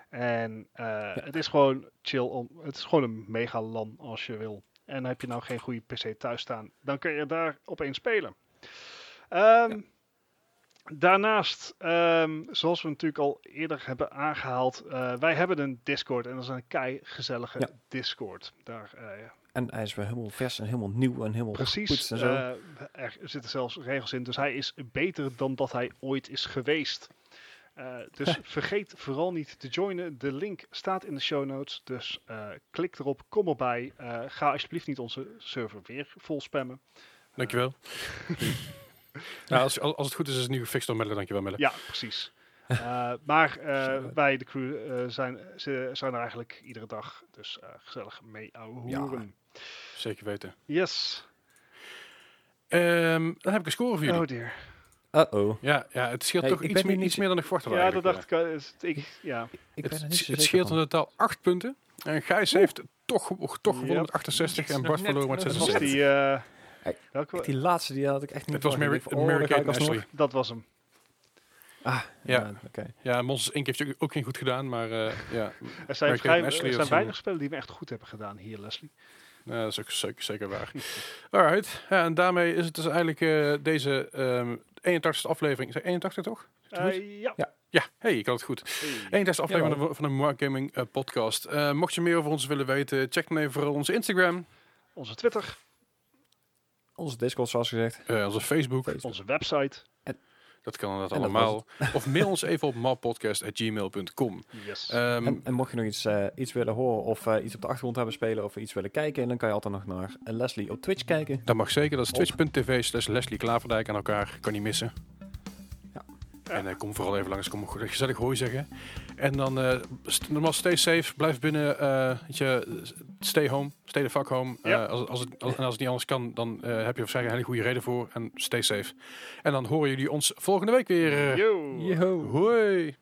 En eh, het is gewoon chill. Om, het is gewoon een mega LAN als je wil. En heb je nou geen goede PC thuis staan, dan kun je daar opeens spelen. Ehm, Daarnaast, ehm, zoals we natuurlijk al eerder hebben aangehaald, eh, wij hebben een Discord en dat is een kei gezellige Ja. Discord. Daar, eh, En hij is weer helemaal vers en helemaal nieuw en helemaal precies, en zo. er zitten zelfs regels in, dus hij is beter dan dat hij ooit is geweest. Eh, dus [LAUGHS] vergeet vooral niet te joinen. De link staat in de show notes, dus eh, klik erop, kom erbij. Eh, ga alsjeblieft niet onze server weer vol spammen. Dankjewel. [LAUGHS] nou, als, als het goed is, is het nu gefixt door Melle. Dankjewel, Melle. Ja, precies. Maar [LAUGHS] wij, de crew, zijn, ze zijn er eigenlijk iedere dag. Dus gezellig mee Ja. Zeker weten. Yes. Ehm, dan heb ik een score voor jullie. Oh dear. Uh-oh. Ja, ja, het scheelt Hey, toch ik iets meer, niet- iets meer dan ik verwacht had Ja, dat dacht ik. Is het- ik ja. Ik Het, ben er niet zo het scheelt in totaal 8 punten. En Gijs heeft toch, toch gewonnen Yep. met 68 en Bart verloren met nog Dat was 76. die... eh, Hey, welke, Die laatste die had ik echt niet Het was. Mary, Ik oh, Mary Kate ik. Ashley. dat was hem. Ah, Ja. ja. oké. Ja, Monsters Inc. heeft ook- geen goed gedaan, maar eh, ja, Er zijn, vrij, er zijn weinig spellen die me echt goed hebben gedaan hier, Leslie. nou, dat is ook zeker, zeker waar. Alright, ja, en daarmee is het dus eigenlijk eh, deze ehm 81ste aflevering. Is het 81 toch? Eh, ja. Ja, hey, ik had het goed. Hey. 81ste aflevering van de, van de Mark Gaming eh, podcast. Eh, mocht je meer over ons willen weten, check dan even vooral onze Instagram, Onze Twitter, Onze Discord, zoals gezegd. eh, onze Facebook. Facebook. onze website. Dat kan dat allemaal. [LAUGHS] Of mail ons even op marpodcast.gmail.com. Yes. Ehm En, en mocht je nog iets, eh, iets willen horen of eh, iets op de achtergrond hebben spelen of iets willen kijken, dan kan je altijd nog naar eh, Leslie op Twitch kijken. dat mag zeker. Dat is twitch.tv slash Leslie Klaverdijk aan elkaar. Kan niet missen. Ja. En kom vooral even langs. Kom gezellig hooi zeggen. En dan eh st nogmaals, stay safe. Blijf binnen. eh, weet je, stay home. Stay the fuck home. Ja. Eh, als, als, het, als, en als het niet anders kan, dan eh, heb je waarschijnlijk een hele goede reden voor. En stay safe. En dan horen jullie ons volgende week weer. Yo. Yo. Hoi.